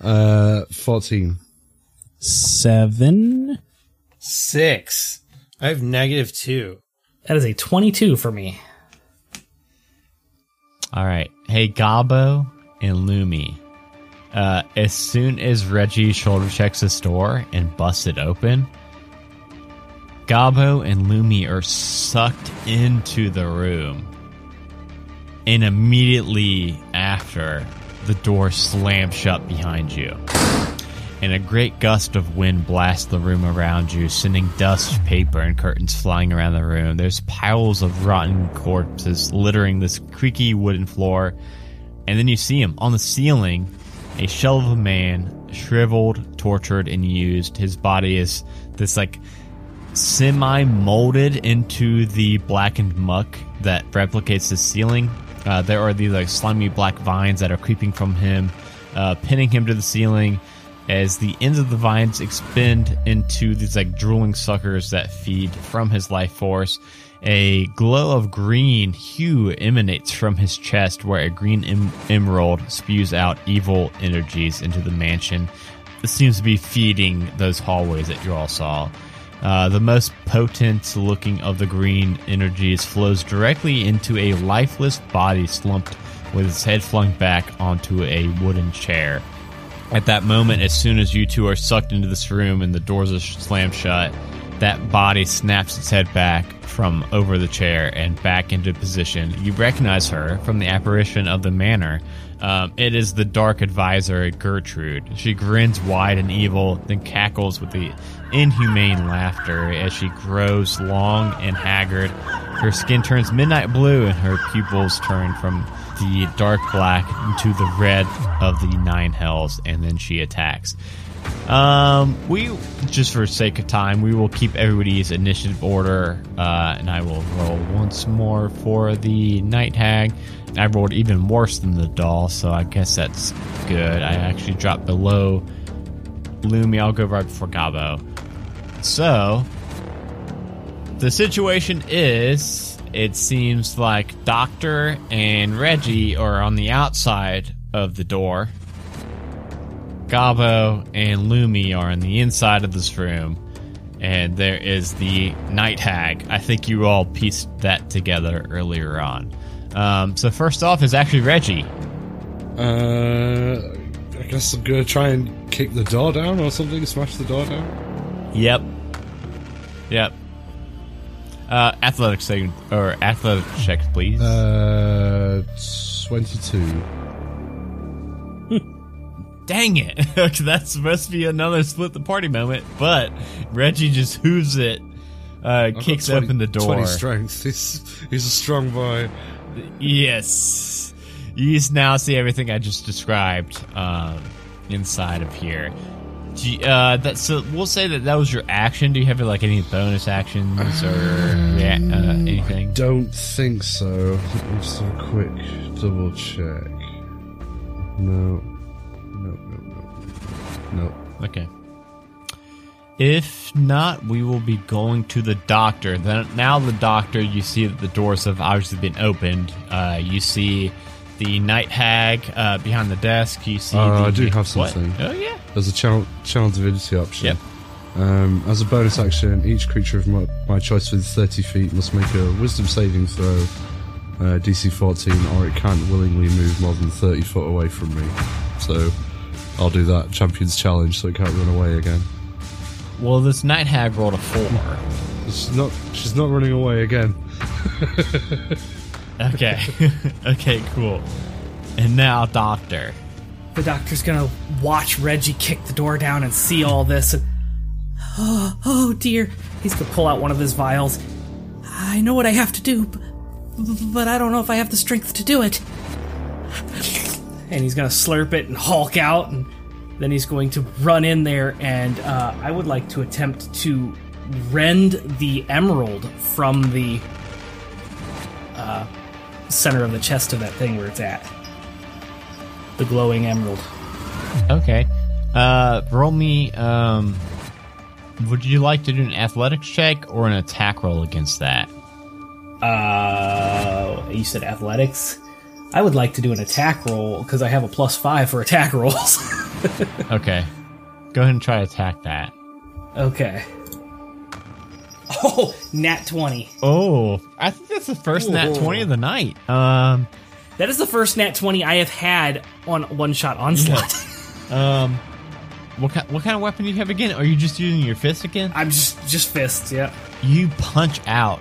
Uh, 14. Seven. Six. I have negative two. That is a 22 for me. All right. Hey, Gabo and Lumi, Uh, as soon as Reggie shoulder checks the door and busts it open, Gabo and Lumi are sucked into the room. And immediately after, the door slams shut behind you. And a great gust of wind blasts the room around you, sending dust, paper, and curtains flying around the room. There's piles of rotten corpses littering this creaky wooden floor. And then you see him on the ceiling, a shell of a man, shriveled, tortured, and used. His body is this like semi molded into the blackened muck that replicates the ceiling. Uh, there are these like slimy black vines that are creeping from him, uh, pinning him to the ceiling. As the ends of the vines expend into these like drooling suckers that feed from his life force, a glow of green hue emanates from his chest, where a green em- emerald spews out evil energies into the mansion. This seems to be feeding those hallways that you all saw. Uh, the most potent looking of the green energies flows directly into a lifeless body slumped with its head flung back onto a wooden chair. At that moment, as soon as you two are sucked into this room and the doors are slammed shut, that body snaps its head back from over the chair and back into position. You recognize her from the apparition of the manor. Um, it is the dark advisor Gertrude. She grins wide and evil, then cackles with the inhumane laughter as she grows long and haggard. Her skin turns midnight blue and her pupils turn from the dark black into the red of the nine hells, and then she attacks. Um, we just for sake of time, we will keep everybody's initiative order, uh, and I will roll once more for the night hag. I rolled even worse than the doll, so I guess that's good. I actually dropped below Lumi. I'll go right before Gabo. So, the situation is it seems like Doctor and Reggie are on the outside of the door. Gabo and Lumi are on the inside of this room. And there is the night hag. I think you all pieced that together earlier on. Um, so first off is actually Reggie. Uh, I guess I'm gonna try and kick the door down or something, smash the door down. Yep. Yep. Uh, athletics second or athletic check, please. Uh, 22. Dang it! That's supposed to be another split the party moment, but Reggie just hooves it, uh, kicks 20 open the door. 20 strength. He's, he's a strong boy. Yes, you now see everything I just described um, inside of here. You- uh, that so we'll say that that was your action. Do you have like any bonus actions or yeah, uh, anything? Don't think so. Let me just a quick double check. No. No. Okay. If not, we will be going to the doctor. Then now the doctor, you see that the doors have obviously been opened. Uh, you see the night hag uh, behind the desk. You see. Uh, the, I do have What? something. Oh yeah. There's a channel, channel divinity option. Yep. Um, as a bonus action, each creature of my, my choice within 30 feet must make a wisdom saving throw, uh, DC 14, or it can't willingly move more than 30 foot away from me. So I'll do that. Champion's challenge, so it can't run away again. Well, this night hag rolled a four. She's not. She's not running away again. Okay. okay. Cool. And now, doctor. The doctor's gonna watch Reggie kick the door down and see all this and. Oh, oh dear. He's gonna pull out one of his vials. I know what I have to do, b- but I don't know if I have the strength to do it. And he's gonna slurp it and hulk out, and then he's going to run in there, and uh, I would like to attempt to rend the emerald from the uh, center of the chest of that thing where it's at. The glowing emerald. Okay. Uh, roll me. Um, would you like to do an athletics check or an attack roll against that? Uh, you said athletics. I would like to do an attack roll because I have a plus five for attack rolls. Okay. Go ahead and try to attack that. okay. Oh, nat 20. Oh, I think that's the first nat 20 of the night. Um, That is the first nat 20 I have had on one shot onslaught. Um, what kind, what kind of weapon do you have again? Are you just using your fist again? I'm just just fists. Yeah. You punch out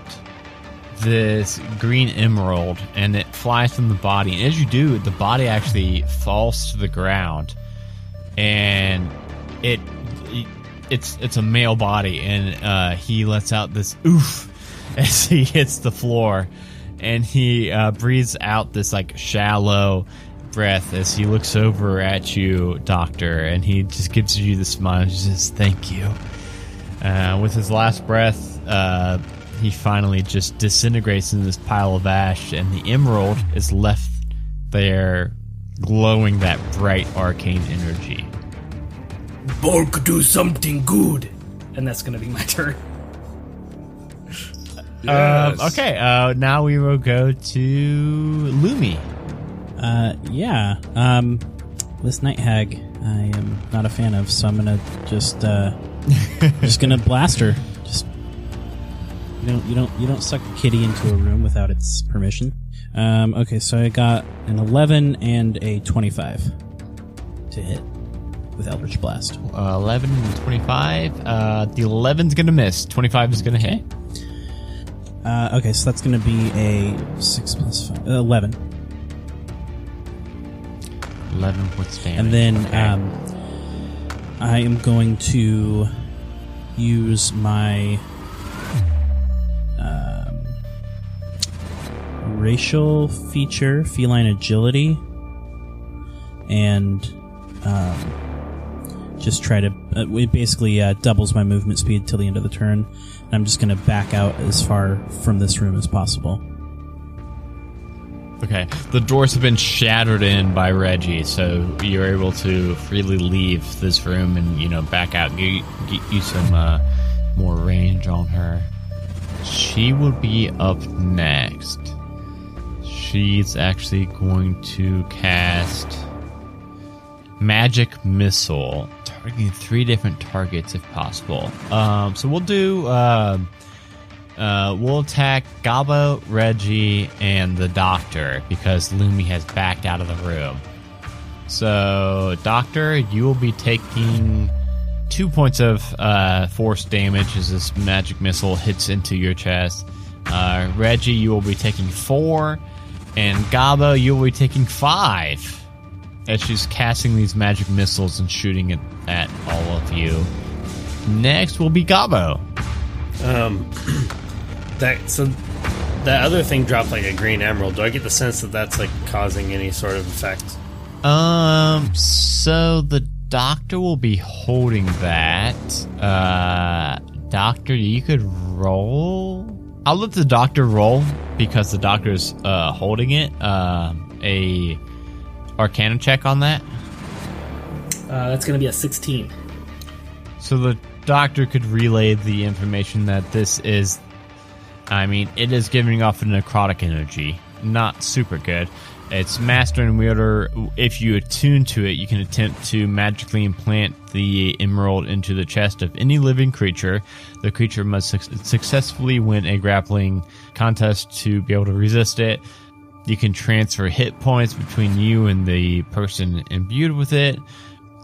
this green emerald, and it flies from the body. And as you do, the body actually falls to the ground, and it, it's it's a male body, and uh, he lets out this oof as he hits the floor, and he uh, breathes out this like shallow breath as he looks over at you, Doctor, and he just gives you the smile. He says, "Thank you." Uh, with his last breath, uh, he finally just disintegrates in this pile of ash, and the emerald is left there, glowing that bright arcane energy. Borg, do something good. And that's gonna be my turn. Um, okay, uh, now we will go to Lumi. Uh, yeah. Um, this night hag, I am not a fan of, so I'm gonna just, uh, just gonna blast her. You don't, you don't, you don't suck a kitty into a room without its permission. Um, okay, so I got an 11 and a 25 to hit with Eldritch Blast. Uh, 11 and 25. Uh, the 11's gonna miss. 25 is gonna hit. Uh, okay, so that's gonna be a six plus five, uh, 11. 11 points damage. And then Okay. um, I am going to use my um, racial feature, feline agility, and um, just try to. Uh, it basically uh, doubles my movement speed till the end of the turn. And I'm just going to back out as far from this room as possible. Okay. The doors have been shattered in by Reggie, so you're able to freely leave this room and, you know, back out, get, get you some uh, more range on her. She will be up next. She's actually going to cast Magic Missile, targeting three different targets if possible. Um, so we'll do. um uh, we'll attack Gabo, Reggie, and the Doctor because Lumi has backed out of the room. So, Doctor, you will be taking two points of uh, force damage as this magic missile hits into your chest. Uh, Reggie, you will be taking four, and Gabo, you will be taking five as she's casting these magic missiles and shooting it at all of you. Next will be Gabo. Um, that so that other thing dropped like a green emerald. Do I get the sense that that's like causing any sort of effect? Um, so the doctor will be holding that. Uh, doctor, you could roll. I'll let the doctor roll because the doctor's uh holding it. Um, a Arcana check on that. Uh, that's gonna be a 16. So the doctor could relay the information that this is. I mean, it is giving off a necrotic energy. Not super good. It's master and wielder. If you attune to it, you can attempt to magically implant the emerald into the chest of any living creature. The creature must suc- successfully win a grappling contest to be able to resist it. You can transfer hit points between you and the person imbued with it.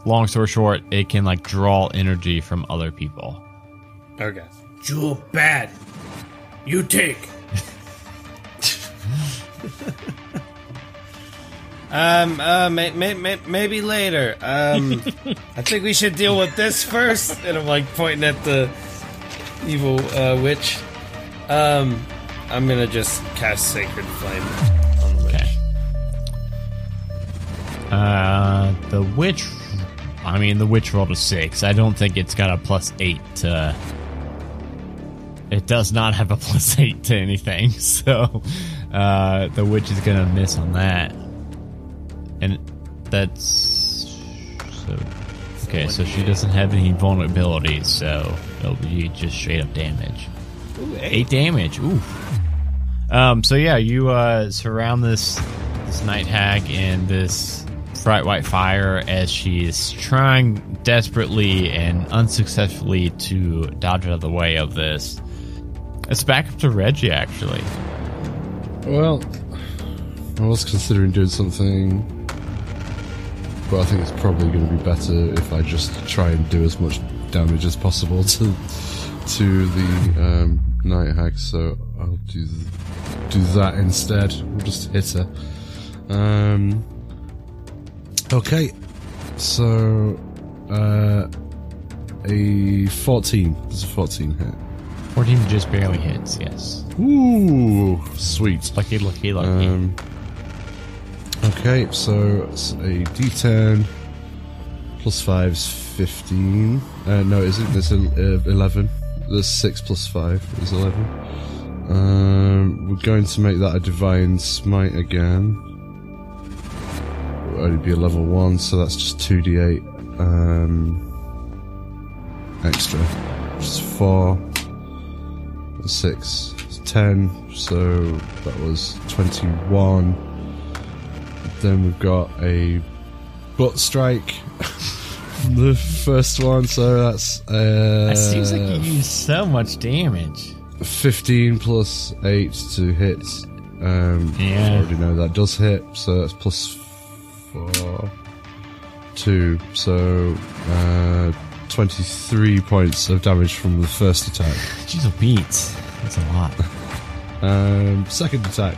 Long story short, it can like draw energy from other people. Okay. You're bad. You take. Um, uh, may, may, may, maybe later. Um, I think we should deal with this first. And I'm like pointing at the evil uh, witch. Um, I'm gonna just cast Sacred Flame on the witch. Okay. Uh, the witch. I mean, the witch rolled a six. I don't think it's got a plus eight to. It does not have a plus eight to anything, so uh, the witch is gonna miss on that. And that's so. Okay, so she doesn't have any vulnerabilities, so it'll be just straight up damage. eight. damage. Ooh. Um. So yeah, you uh surround this this night hag and this bright white fire as she is trying desperately and unsuccessfully to dodge out of the way of this. It's back up to Reggie actually. Well, I was considering doing something but I think it's probably going to be better if I just try and do as much damage as possible to to the um, night hag. So I'll do th- do that instead. We'll just hit her. Um, okay, so uh, a fourteen. Does a fourteen hit? 14 just barely hits, yes. Ooh, sweet. Lucky, lucky, lucky. Um, okay, so it's a d10 plus 5 is 15. Uh, no, is it? It's uh, 11. The 6 plus 5 is 11. Um, we're going to make that a divine smite again. It'll only be a level 1, so that's just 2d8 um, extra. Is 4 six, it's ten, so that was twenty-one. Then we've got a butt strike, the first one, so that's uh, It seems like you use so much damage. fifteen plus eight to hit. Um, Yeah. I already know that does hit, so that's plus four, two, so uh, twenty-three points of damage from the first attack. Jeez, a beat. That's a lot. Um, second attack.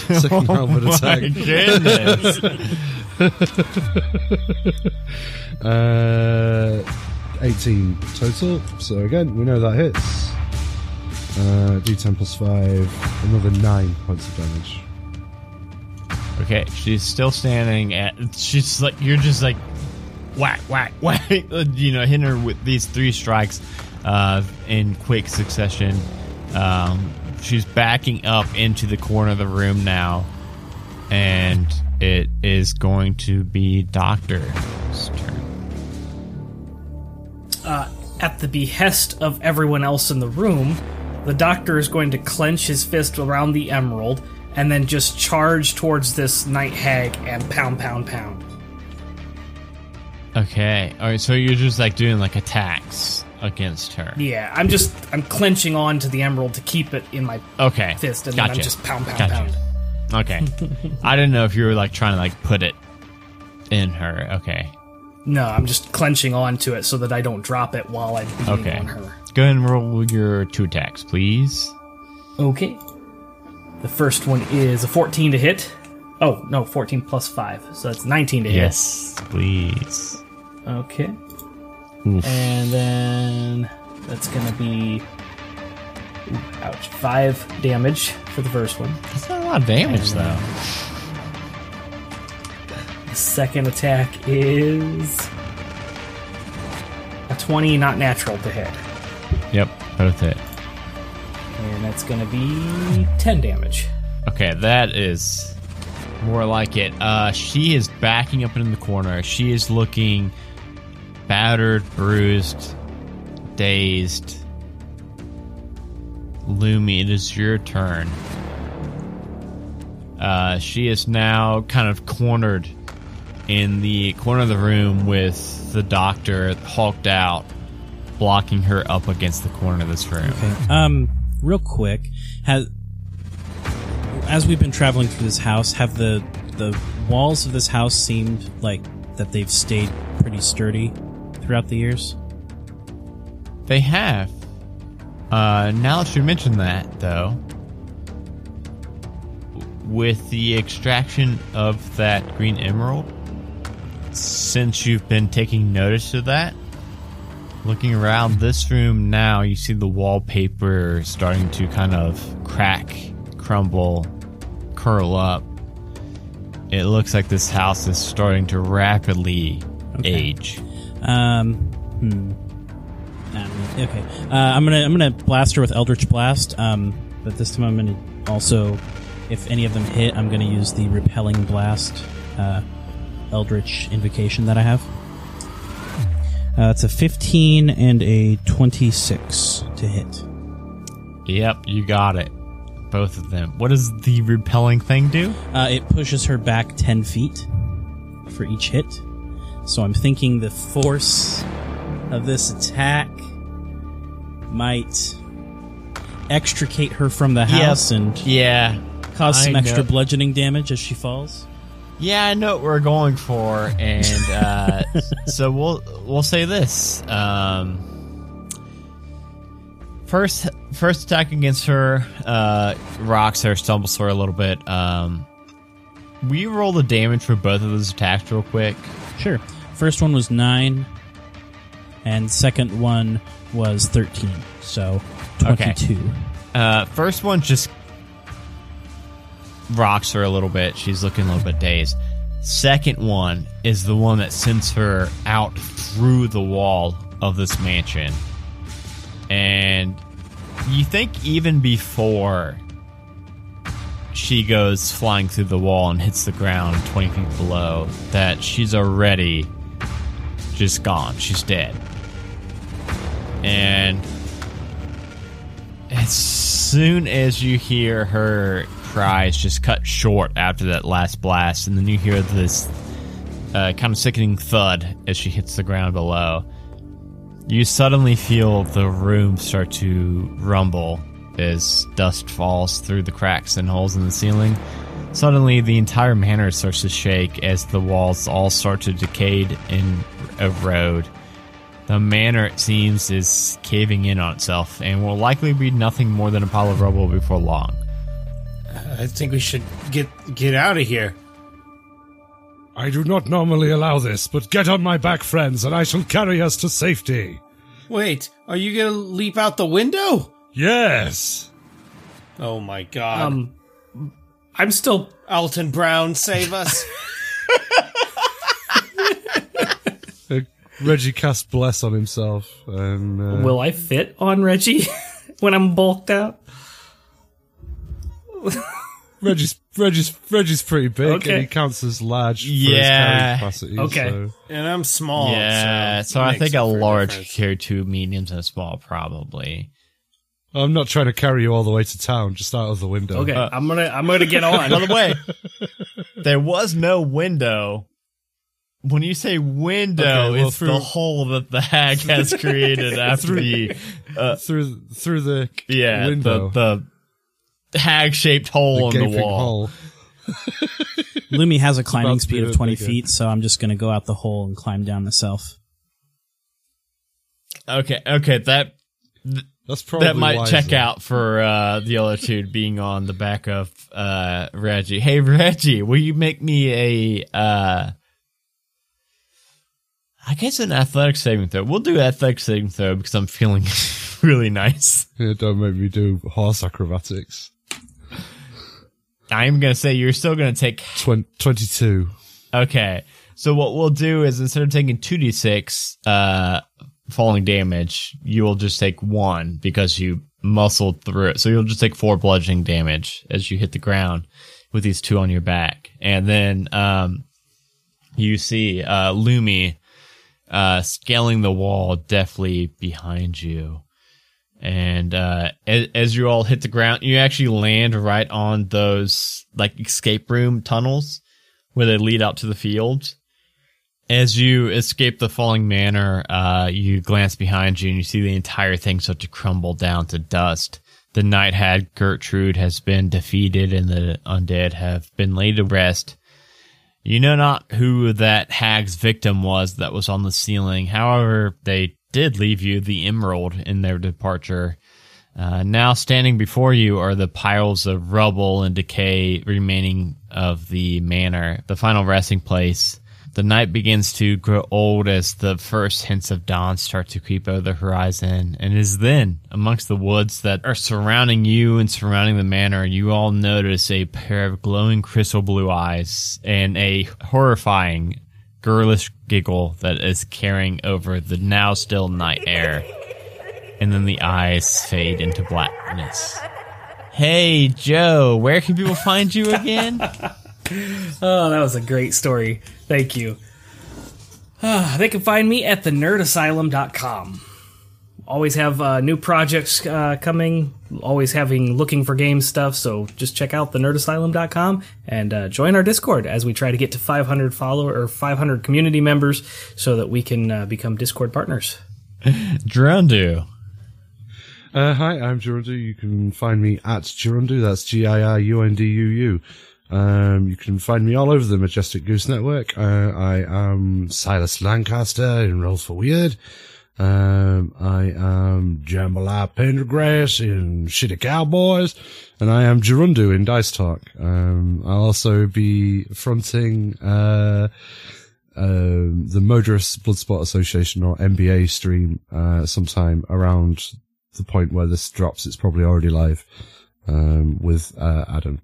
Second halberd attack. goodness. Uh, 18 total. So again, we know that hits. Uh, D10 plus 5, another 9 points of damage. okay, she's still standing at. She's like, you're just like, whack, whack, whack. You know, hitting her with these three strikes uh, in quick succession. Um, she's backing up into the corner of the room now, and it is going to be Doctor's turn. Uh, at the behest of everyone else in the room, the doctor is going to clench his fist around the emerald and then just charge towards this night hag and pound, pound, pound. Okay, all right. So you're just like doing like attacks against her. Yeah, I'm just I'm clenching on to the emerald to keep it in my Okay, fist, and gotcha. then I'm just pound, pound, Gotcha. pound. Okay, I didn't know if you were like trying to like put it in her. Okay, No, I'm just clenching onto it so that I don't drop it while I'm beating okay. on her. Go ahead and roll your two attacks, please. Okay. The first one is a 14 to hit. Oh, no, 14 plus 5. So that's 19 to hit. Yes, please. Okay. Oof. And then that's going to be. Ouch. 5 damage for the first one. That's not a lot of damage though. The second attack is. A 20, not natural to hit. Yep, both hit. And that's going to be 10 damage. Okay, that is more like it. Uh, she is backing up in the corner. She is looking battered, bruised, dazed. Lumi, it is your turn. Uh, she is now kind of cornered in the corner of the room with the doctor hulked out, blocking her up against the corner of this room. Okay. Um, real quick, has as we've been traveling through this house, have the the walls of this house seemed like that they've stayed pretty sturdy throughout the years? They have. Uh, now that you mention that, though, with the extraction of that green emerald, since you've been taking notice of that, looking around this room now, you see the wallpaper starting to kind of crack, crumble, curl up. It looks like this house is starting to rapidly age. Um, hmm. Um, okay, uh, I'm gonna I'm gonna blast her with Eldritch Blast. Um, but this time I'm gonna also, if any of them hit, I'm gonna use the Repelling Blast, uh, Eldritch Invocation that I have. Uh, it's a 15 and a 26 to hit. Yep, you got it. Both of them. What does the repelling thing do? Uh, it pushes her back 10 feet for each hit. So I'm thinking the force of this attack might extricate her from the house and Yeah. cause some I extra know. bludgeoning damage as she falls. Yeah, I know what we're going for, and uh, so we'll we'll say this. Um, first, first attack against her uh, rocks her, stumbles her a little bit. Um, we roll the damage for both of those attacks real quick. Sure. First one was nine, and second one was thirteen. So Okay. twenty-two. Uh, first one just rocks her a little bit. She's looking a little bit dazed. Second one is the one that sends her out through the wall of this mansion. And you think even before she goes flying through the wall and hits the ground 20 feet below, that she's already just gone. She's dead. And as soon as you hear her cries just cut short after that last blast, and then you hear this uh, kind of sickening thud as she hits the ground below, you suddenly feel the room start to rumble as dust falls through the cracks and holes in the ceiling. Suddenly, the entire manor starts to shake as the walls all start to decay and erode. The manor, it seems, is caving in on itself and will likely be nothing more than a pile of rubble before long. I think we should get get out of here. I do not normally allow this, but get on my back, friends, and I shall carry us to safety. Wait, are you gonna leap out the window? Yes. Oh my god. Um, I'm still. Alton Brown, save us. Uh, Reggie casts bless on himself, and uh, Will I fit on Reggie when I'm bulked out? Reggie's Reggie's Reggie's pretty big, Okay. and he counts as large for Yeah. his capacity. Okay. so- and I'm small. yeah, so, so, I think a large difference. carry two mediums and a small, probably. I'm not trying to carry you all the way to town, just out of the window. Okay, I'm gonna I'm gonna get on. By the way, there was no window. When you say window, Okay, well, it's through- the hole that the hag has created after the uh, through through the yeah window, the the hag shaped hole the in the wall. hole. Lumi has a climbing about to be speed of twenty bigger. feet, so I'm just going to go out the hole and climb down myself. Okay, okay, that That's probably that might wiser. check out for uh, the other two being on the back of uh, Reggie. Hey Reggie, will you make me a uh, I guess an athletic saving throw. We'll do athletic saving throw because I'm feeling really nice. Yeah, don't make me do horse acrobatics. I'm gonna say you're still gonna take Twen- Twenty-two. Okay. So what we'll do is instead of taking 2d6 uh falling damage, you will just take 1 because you muscled through it. So you'll just take 4 bludgeoning damage as you hit the ground with these two on your back. And then um you see uh Lumi uh scaling the wall deftly behind you. And uh as, as you all hit the ground, you actually land right on those like escape room tunnels where they lead out to the field. As you escape the falling manor, uh, you glance behind you and you see the entire thing start to crumble down to dust. The night hag Gertrude has been defeated and the undead have been laid to rest. You know not who that hag's victim was that was on the ceiling. However, they did leave you the emerald in their departure. Uh, now standing before you are the piles of rubble and decay remaining of the manor, the final resting place. The night begins to grow old as the first hints of dawn start to creep over the horizon, and it is then, amongst the woods that are surrounding you and surrounding the manor, you all notice a pair of glowing crystal blue eyes and a horrifying, girlish giggle that is carrying over the now still night air and then the eyes fade into blackness. Hey, Joe, where can people find you again? Oh, that was a great story. Thank you. Ah, they can find me at thenerdasylum.com. Always have uh, new projects uh, coming, always having looking for game stuff, so just check out thenerdasylum.com and uh, join our Discord as we try to get to 500 follower or 500 community members so that we can uh, become Discord partners. Drundu. Uh, hi, I'm Girundu. You can find me at Girundu. That's G I R U N D U U. Um, you can find me all over the Majestic Goose Network. Uh, I am Silas Lancaster in Rolls for Weird. Um, I am Jambalaya Pendergrass in Shitty Cowboys, and I am Girundu in Dice Talk. Um, I'll also be fronting, uh, um, the Modrus Bloodsport Association or MBA stream, uh, sometime around the point where this drops. It's probably already live, um, with, uh, Adam.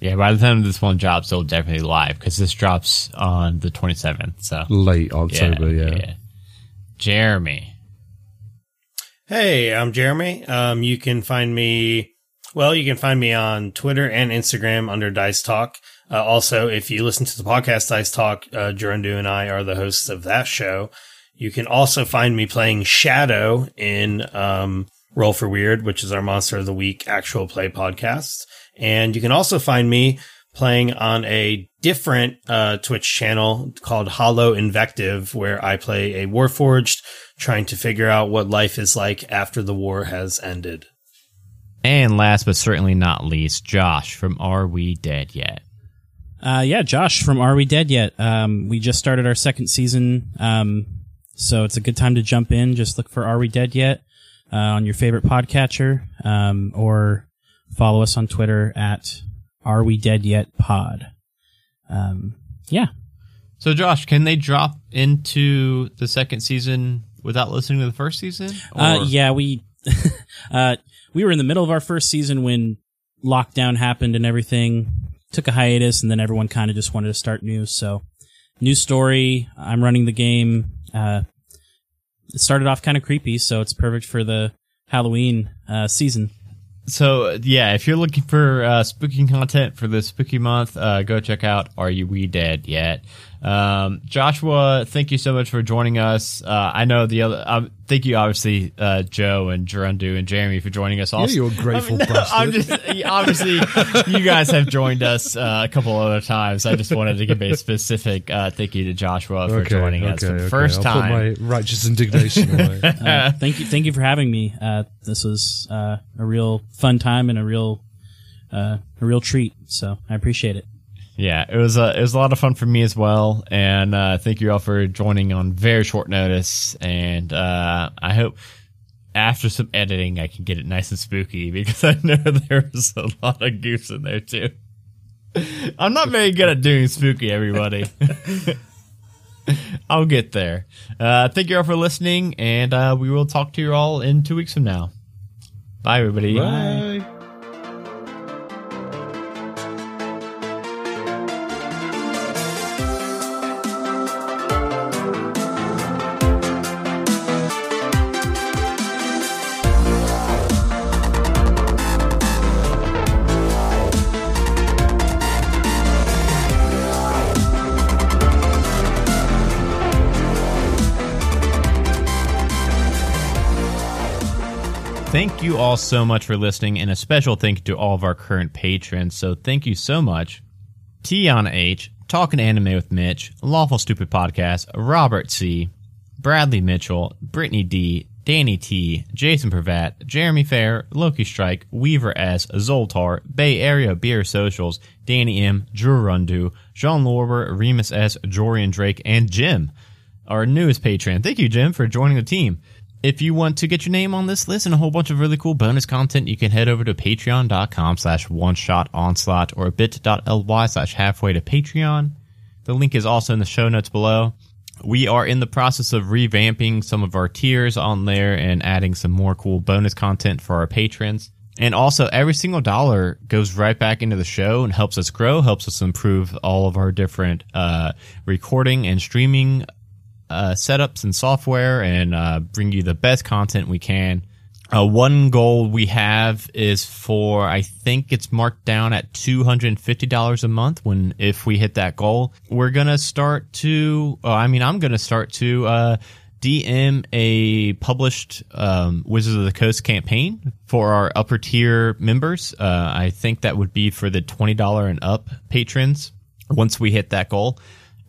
Yeah, by the time this one drops, it'll definitely live because this drops on the 27th. So Late October, yeah. Jeremy. Hey, I'm Jeremy. Um, you can find me, well, you can find me on Twitter and Instagram under Dice Talk. Uh, also, if you listen to the podcast Dice Talk, uh, Girundu and I are the hosts of that show. You can also find me playing Shadow in, um, Roll for Weird, which is our Monster of the Week actual play podcast. And you can also find me playing on a different uh, Twitch channel called Hollow Invective, where I play a Warforged, trying to figure out what life is like after the war has ended. And last but certainly not least, Josh from Are We Dead Yet? Uh, yeah, Josh from Are We Dead Yet? Um, we just started our second season, um, so it's a good time to jump in. Just look for Are We Dead Yet uh, on your favorite podcatcher, um, or follow us on Twitter at Are We Dead Yet Pod. Um, yeah, So, Josh, can they drop into the second season without listening to the first season? Uh, yeah, we uh, we were in the middle of our first season when lockdown happened and everything. Took a hiatus, and then everyone kind of just wanted to start new. So, new story. I'm running the game. Uh, it started off kind of creepy, so it's perfect for the Halloween uh, season. So yeah, if you're looking for uh, spooky content for the spooky month, uh, go check out Are You We Dead Yet? Um, Joshua, thank you so much for joining us. Uh, I know the other. Um, thank you, obviously, uh, Joe and Girundu and Jeremy for joining us. Also, you're a grateful I mean, no, I'm just obviously you guys have joined us uh, a couple other times. I just wanted to give a specific uh, thank you to Joshua for joining us for the 1st I'll time. Put my righteous indignation away. Uh, thank you, thank you for having me. Uh, this was uh, a real fun time and a real uh, a real treat. So I appreciate it. Yeah, it was a it was a lot of fun for me as well, and uh, thank you all for joining on very short notice. And uh, I hope after some editing, I can get it nice and spooky because I know there was a lot of goose in there too. I'm not very good at doing spooky, everybody. I'll get there. Uh, thank you all for listening, and uh, we will talk to you all in two weeks from now. Bye, everybody. Bye. All so much for listening, and a special thank you to all of our current patrons. So thank you so much. Tiana H, Talking Anime with Mitch, Lawful Stupid Podcast, Robert C, Bradley Mitchell, Brittany D, Danny T, Jason Pravat, Jeremy Fair, Loki Strike, Weaver S, Zoltar, Bay Area Beer Socials, Danny M, Drew Rundu, Jean Lorber, Remus S, Jorian Drake, and Jim, our newest patron. Thank you, Jim, for joining the team. If you want to get your name on this list and a whole bunch of really cool bonus content, you can head over to patreon.com slash one shot onslaught or bit.ly slash halfway to Patreon. The link is also in the show notes below. We are in the process of revamping some of our tiers on there and adding some more cool bonus content for our patrons. And also, every single dollar goes right back into the show and helps us grow, helps us improve all of our different uh, recording and streaming uh, setups and software and uh, bring you the best content we can. Uh, one goal we have is for I think it's marked down at two hundred and fifty dollars a month. When if we hit that goal, we're gonna start to. Oh, I mean, I'm gonna start to uh, DM a published um, Wizards of the Coast campaign for our upper tier members. Uh, I think that would be for the twenty dollar and up patrons. Once we hit that goal,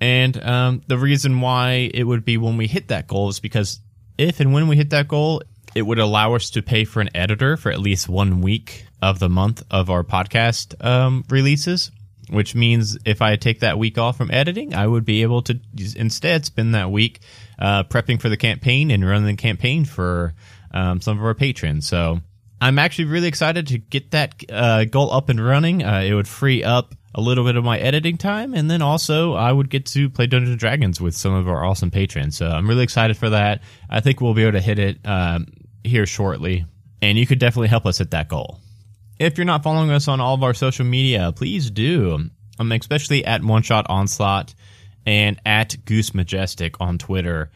and um, the reason why it would be when we hit that goal is because if and when we hit that goal, it would allow us to pay for an editor for at least one week of the month of our podcast um, releases. Which means if I take that week off from editing, I would be able to instead spend that week uh, prepping for the campaign and running the campaign for um, some of our patrons. So I'm actually really excited to get that uh, goal up and running. Uh, it would free up a little bit of my editing time, and then also I would get to play Dungeons and Dragons with some of our awesome patrons. So I'm really excited for that. I think we'll be able to hit it um, here shortly, and you could definitely help us hit that goal. If you're not following us on all of our social media, please do. I'm especially at One Shot Onslaught and at Goose Majestic on Twitter.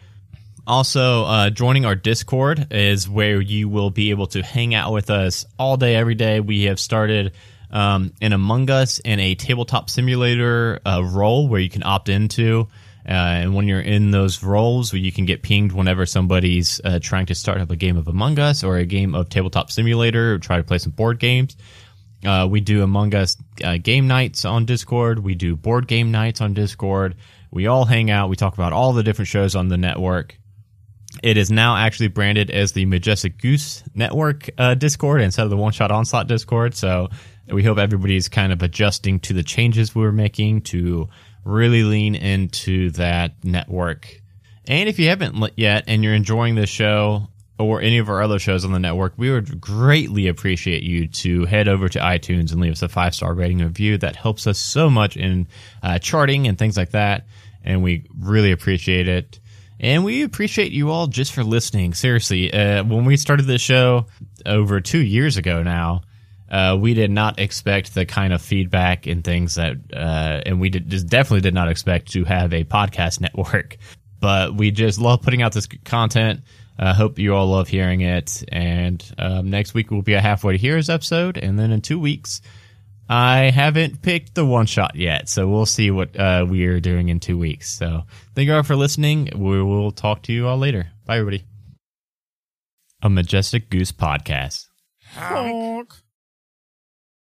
Also, uh, joining our Discord is where you will be able to hang out with us all day, every day. We have started um, an Among Us and a tabletop simulator uh, role where you can opt into. Uh, and when you're in those roles, where you can get pinged whenever somebody's uh, trying to start up a game of Among Us or a game of tabletop simulator or try to play some board games. Uh, we do Among Us uh, game nights on Discord. We do board game nights on Discord. We all hang out. We talk about all the different shows on the network. It is now actually branded as the Majestic Goose Network uh, Discord instead of the One Shot Onslaught Discord. So we hope everybody's kind of adjusting to the changes we're making to really lean into that network. And if you haven't yet and you're enjoying this show or any of our other shows on the network, we would greatly appreciate you to head over to iTunes and leave us a five star rating review. That helps us so much in uh, charting and things like that. And we really appreciate it. And we appreciate you all just for listening. Seriously, uh, when we started this show over two years ago now, uh, we did not expect the kind of feedback and things that, uh, and we did, just definitely did not expect to have a podcast network. But we just love putting out this content. I uh, hope you all love hearing it. And um, next week will be a halfway to heroes episode, and then in two weeks I haven't picked the one shot yet, so we'll see what uh, we are doing in two weeks. So thank you all for listening. We will talk to you all later. Bye, everybody. A Majestic Goose Podcast. Honk.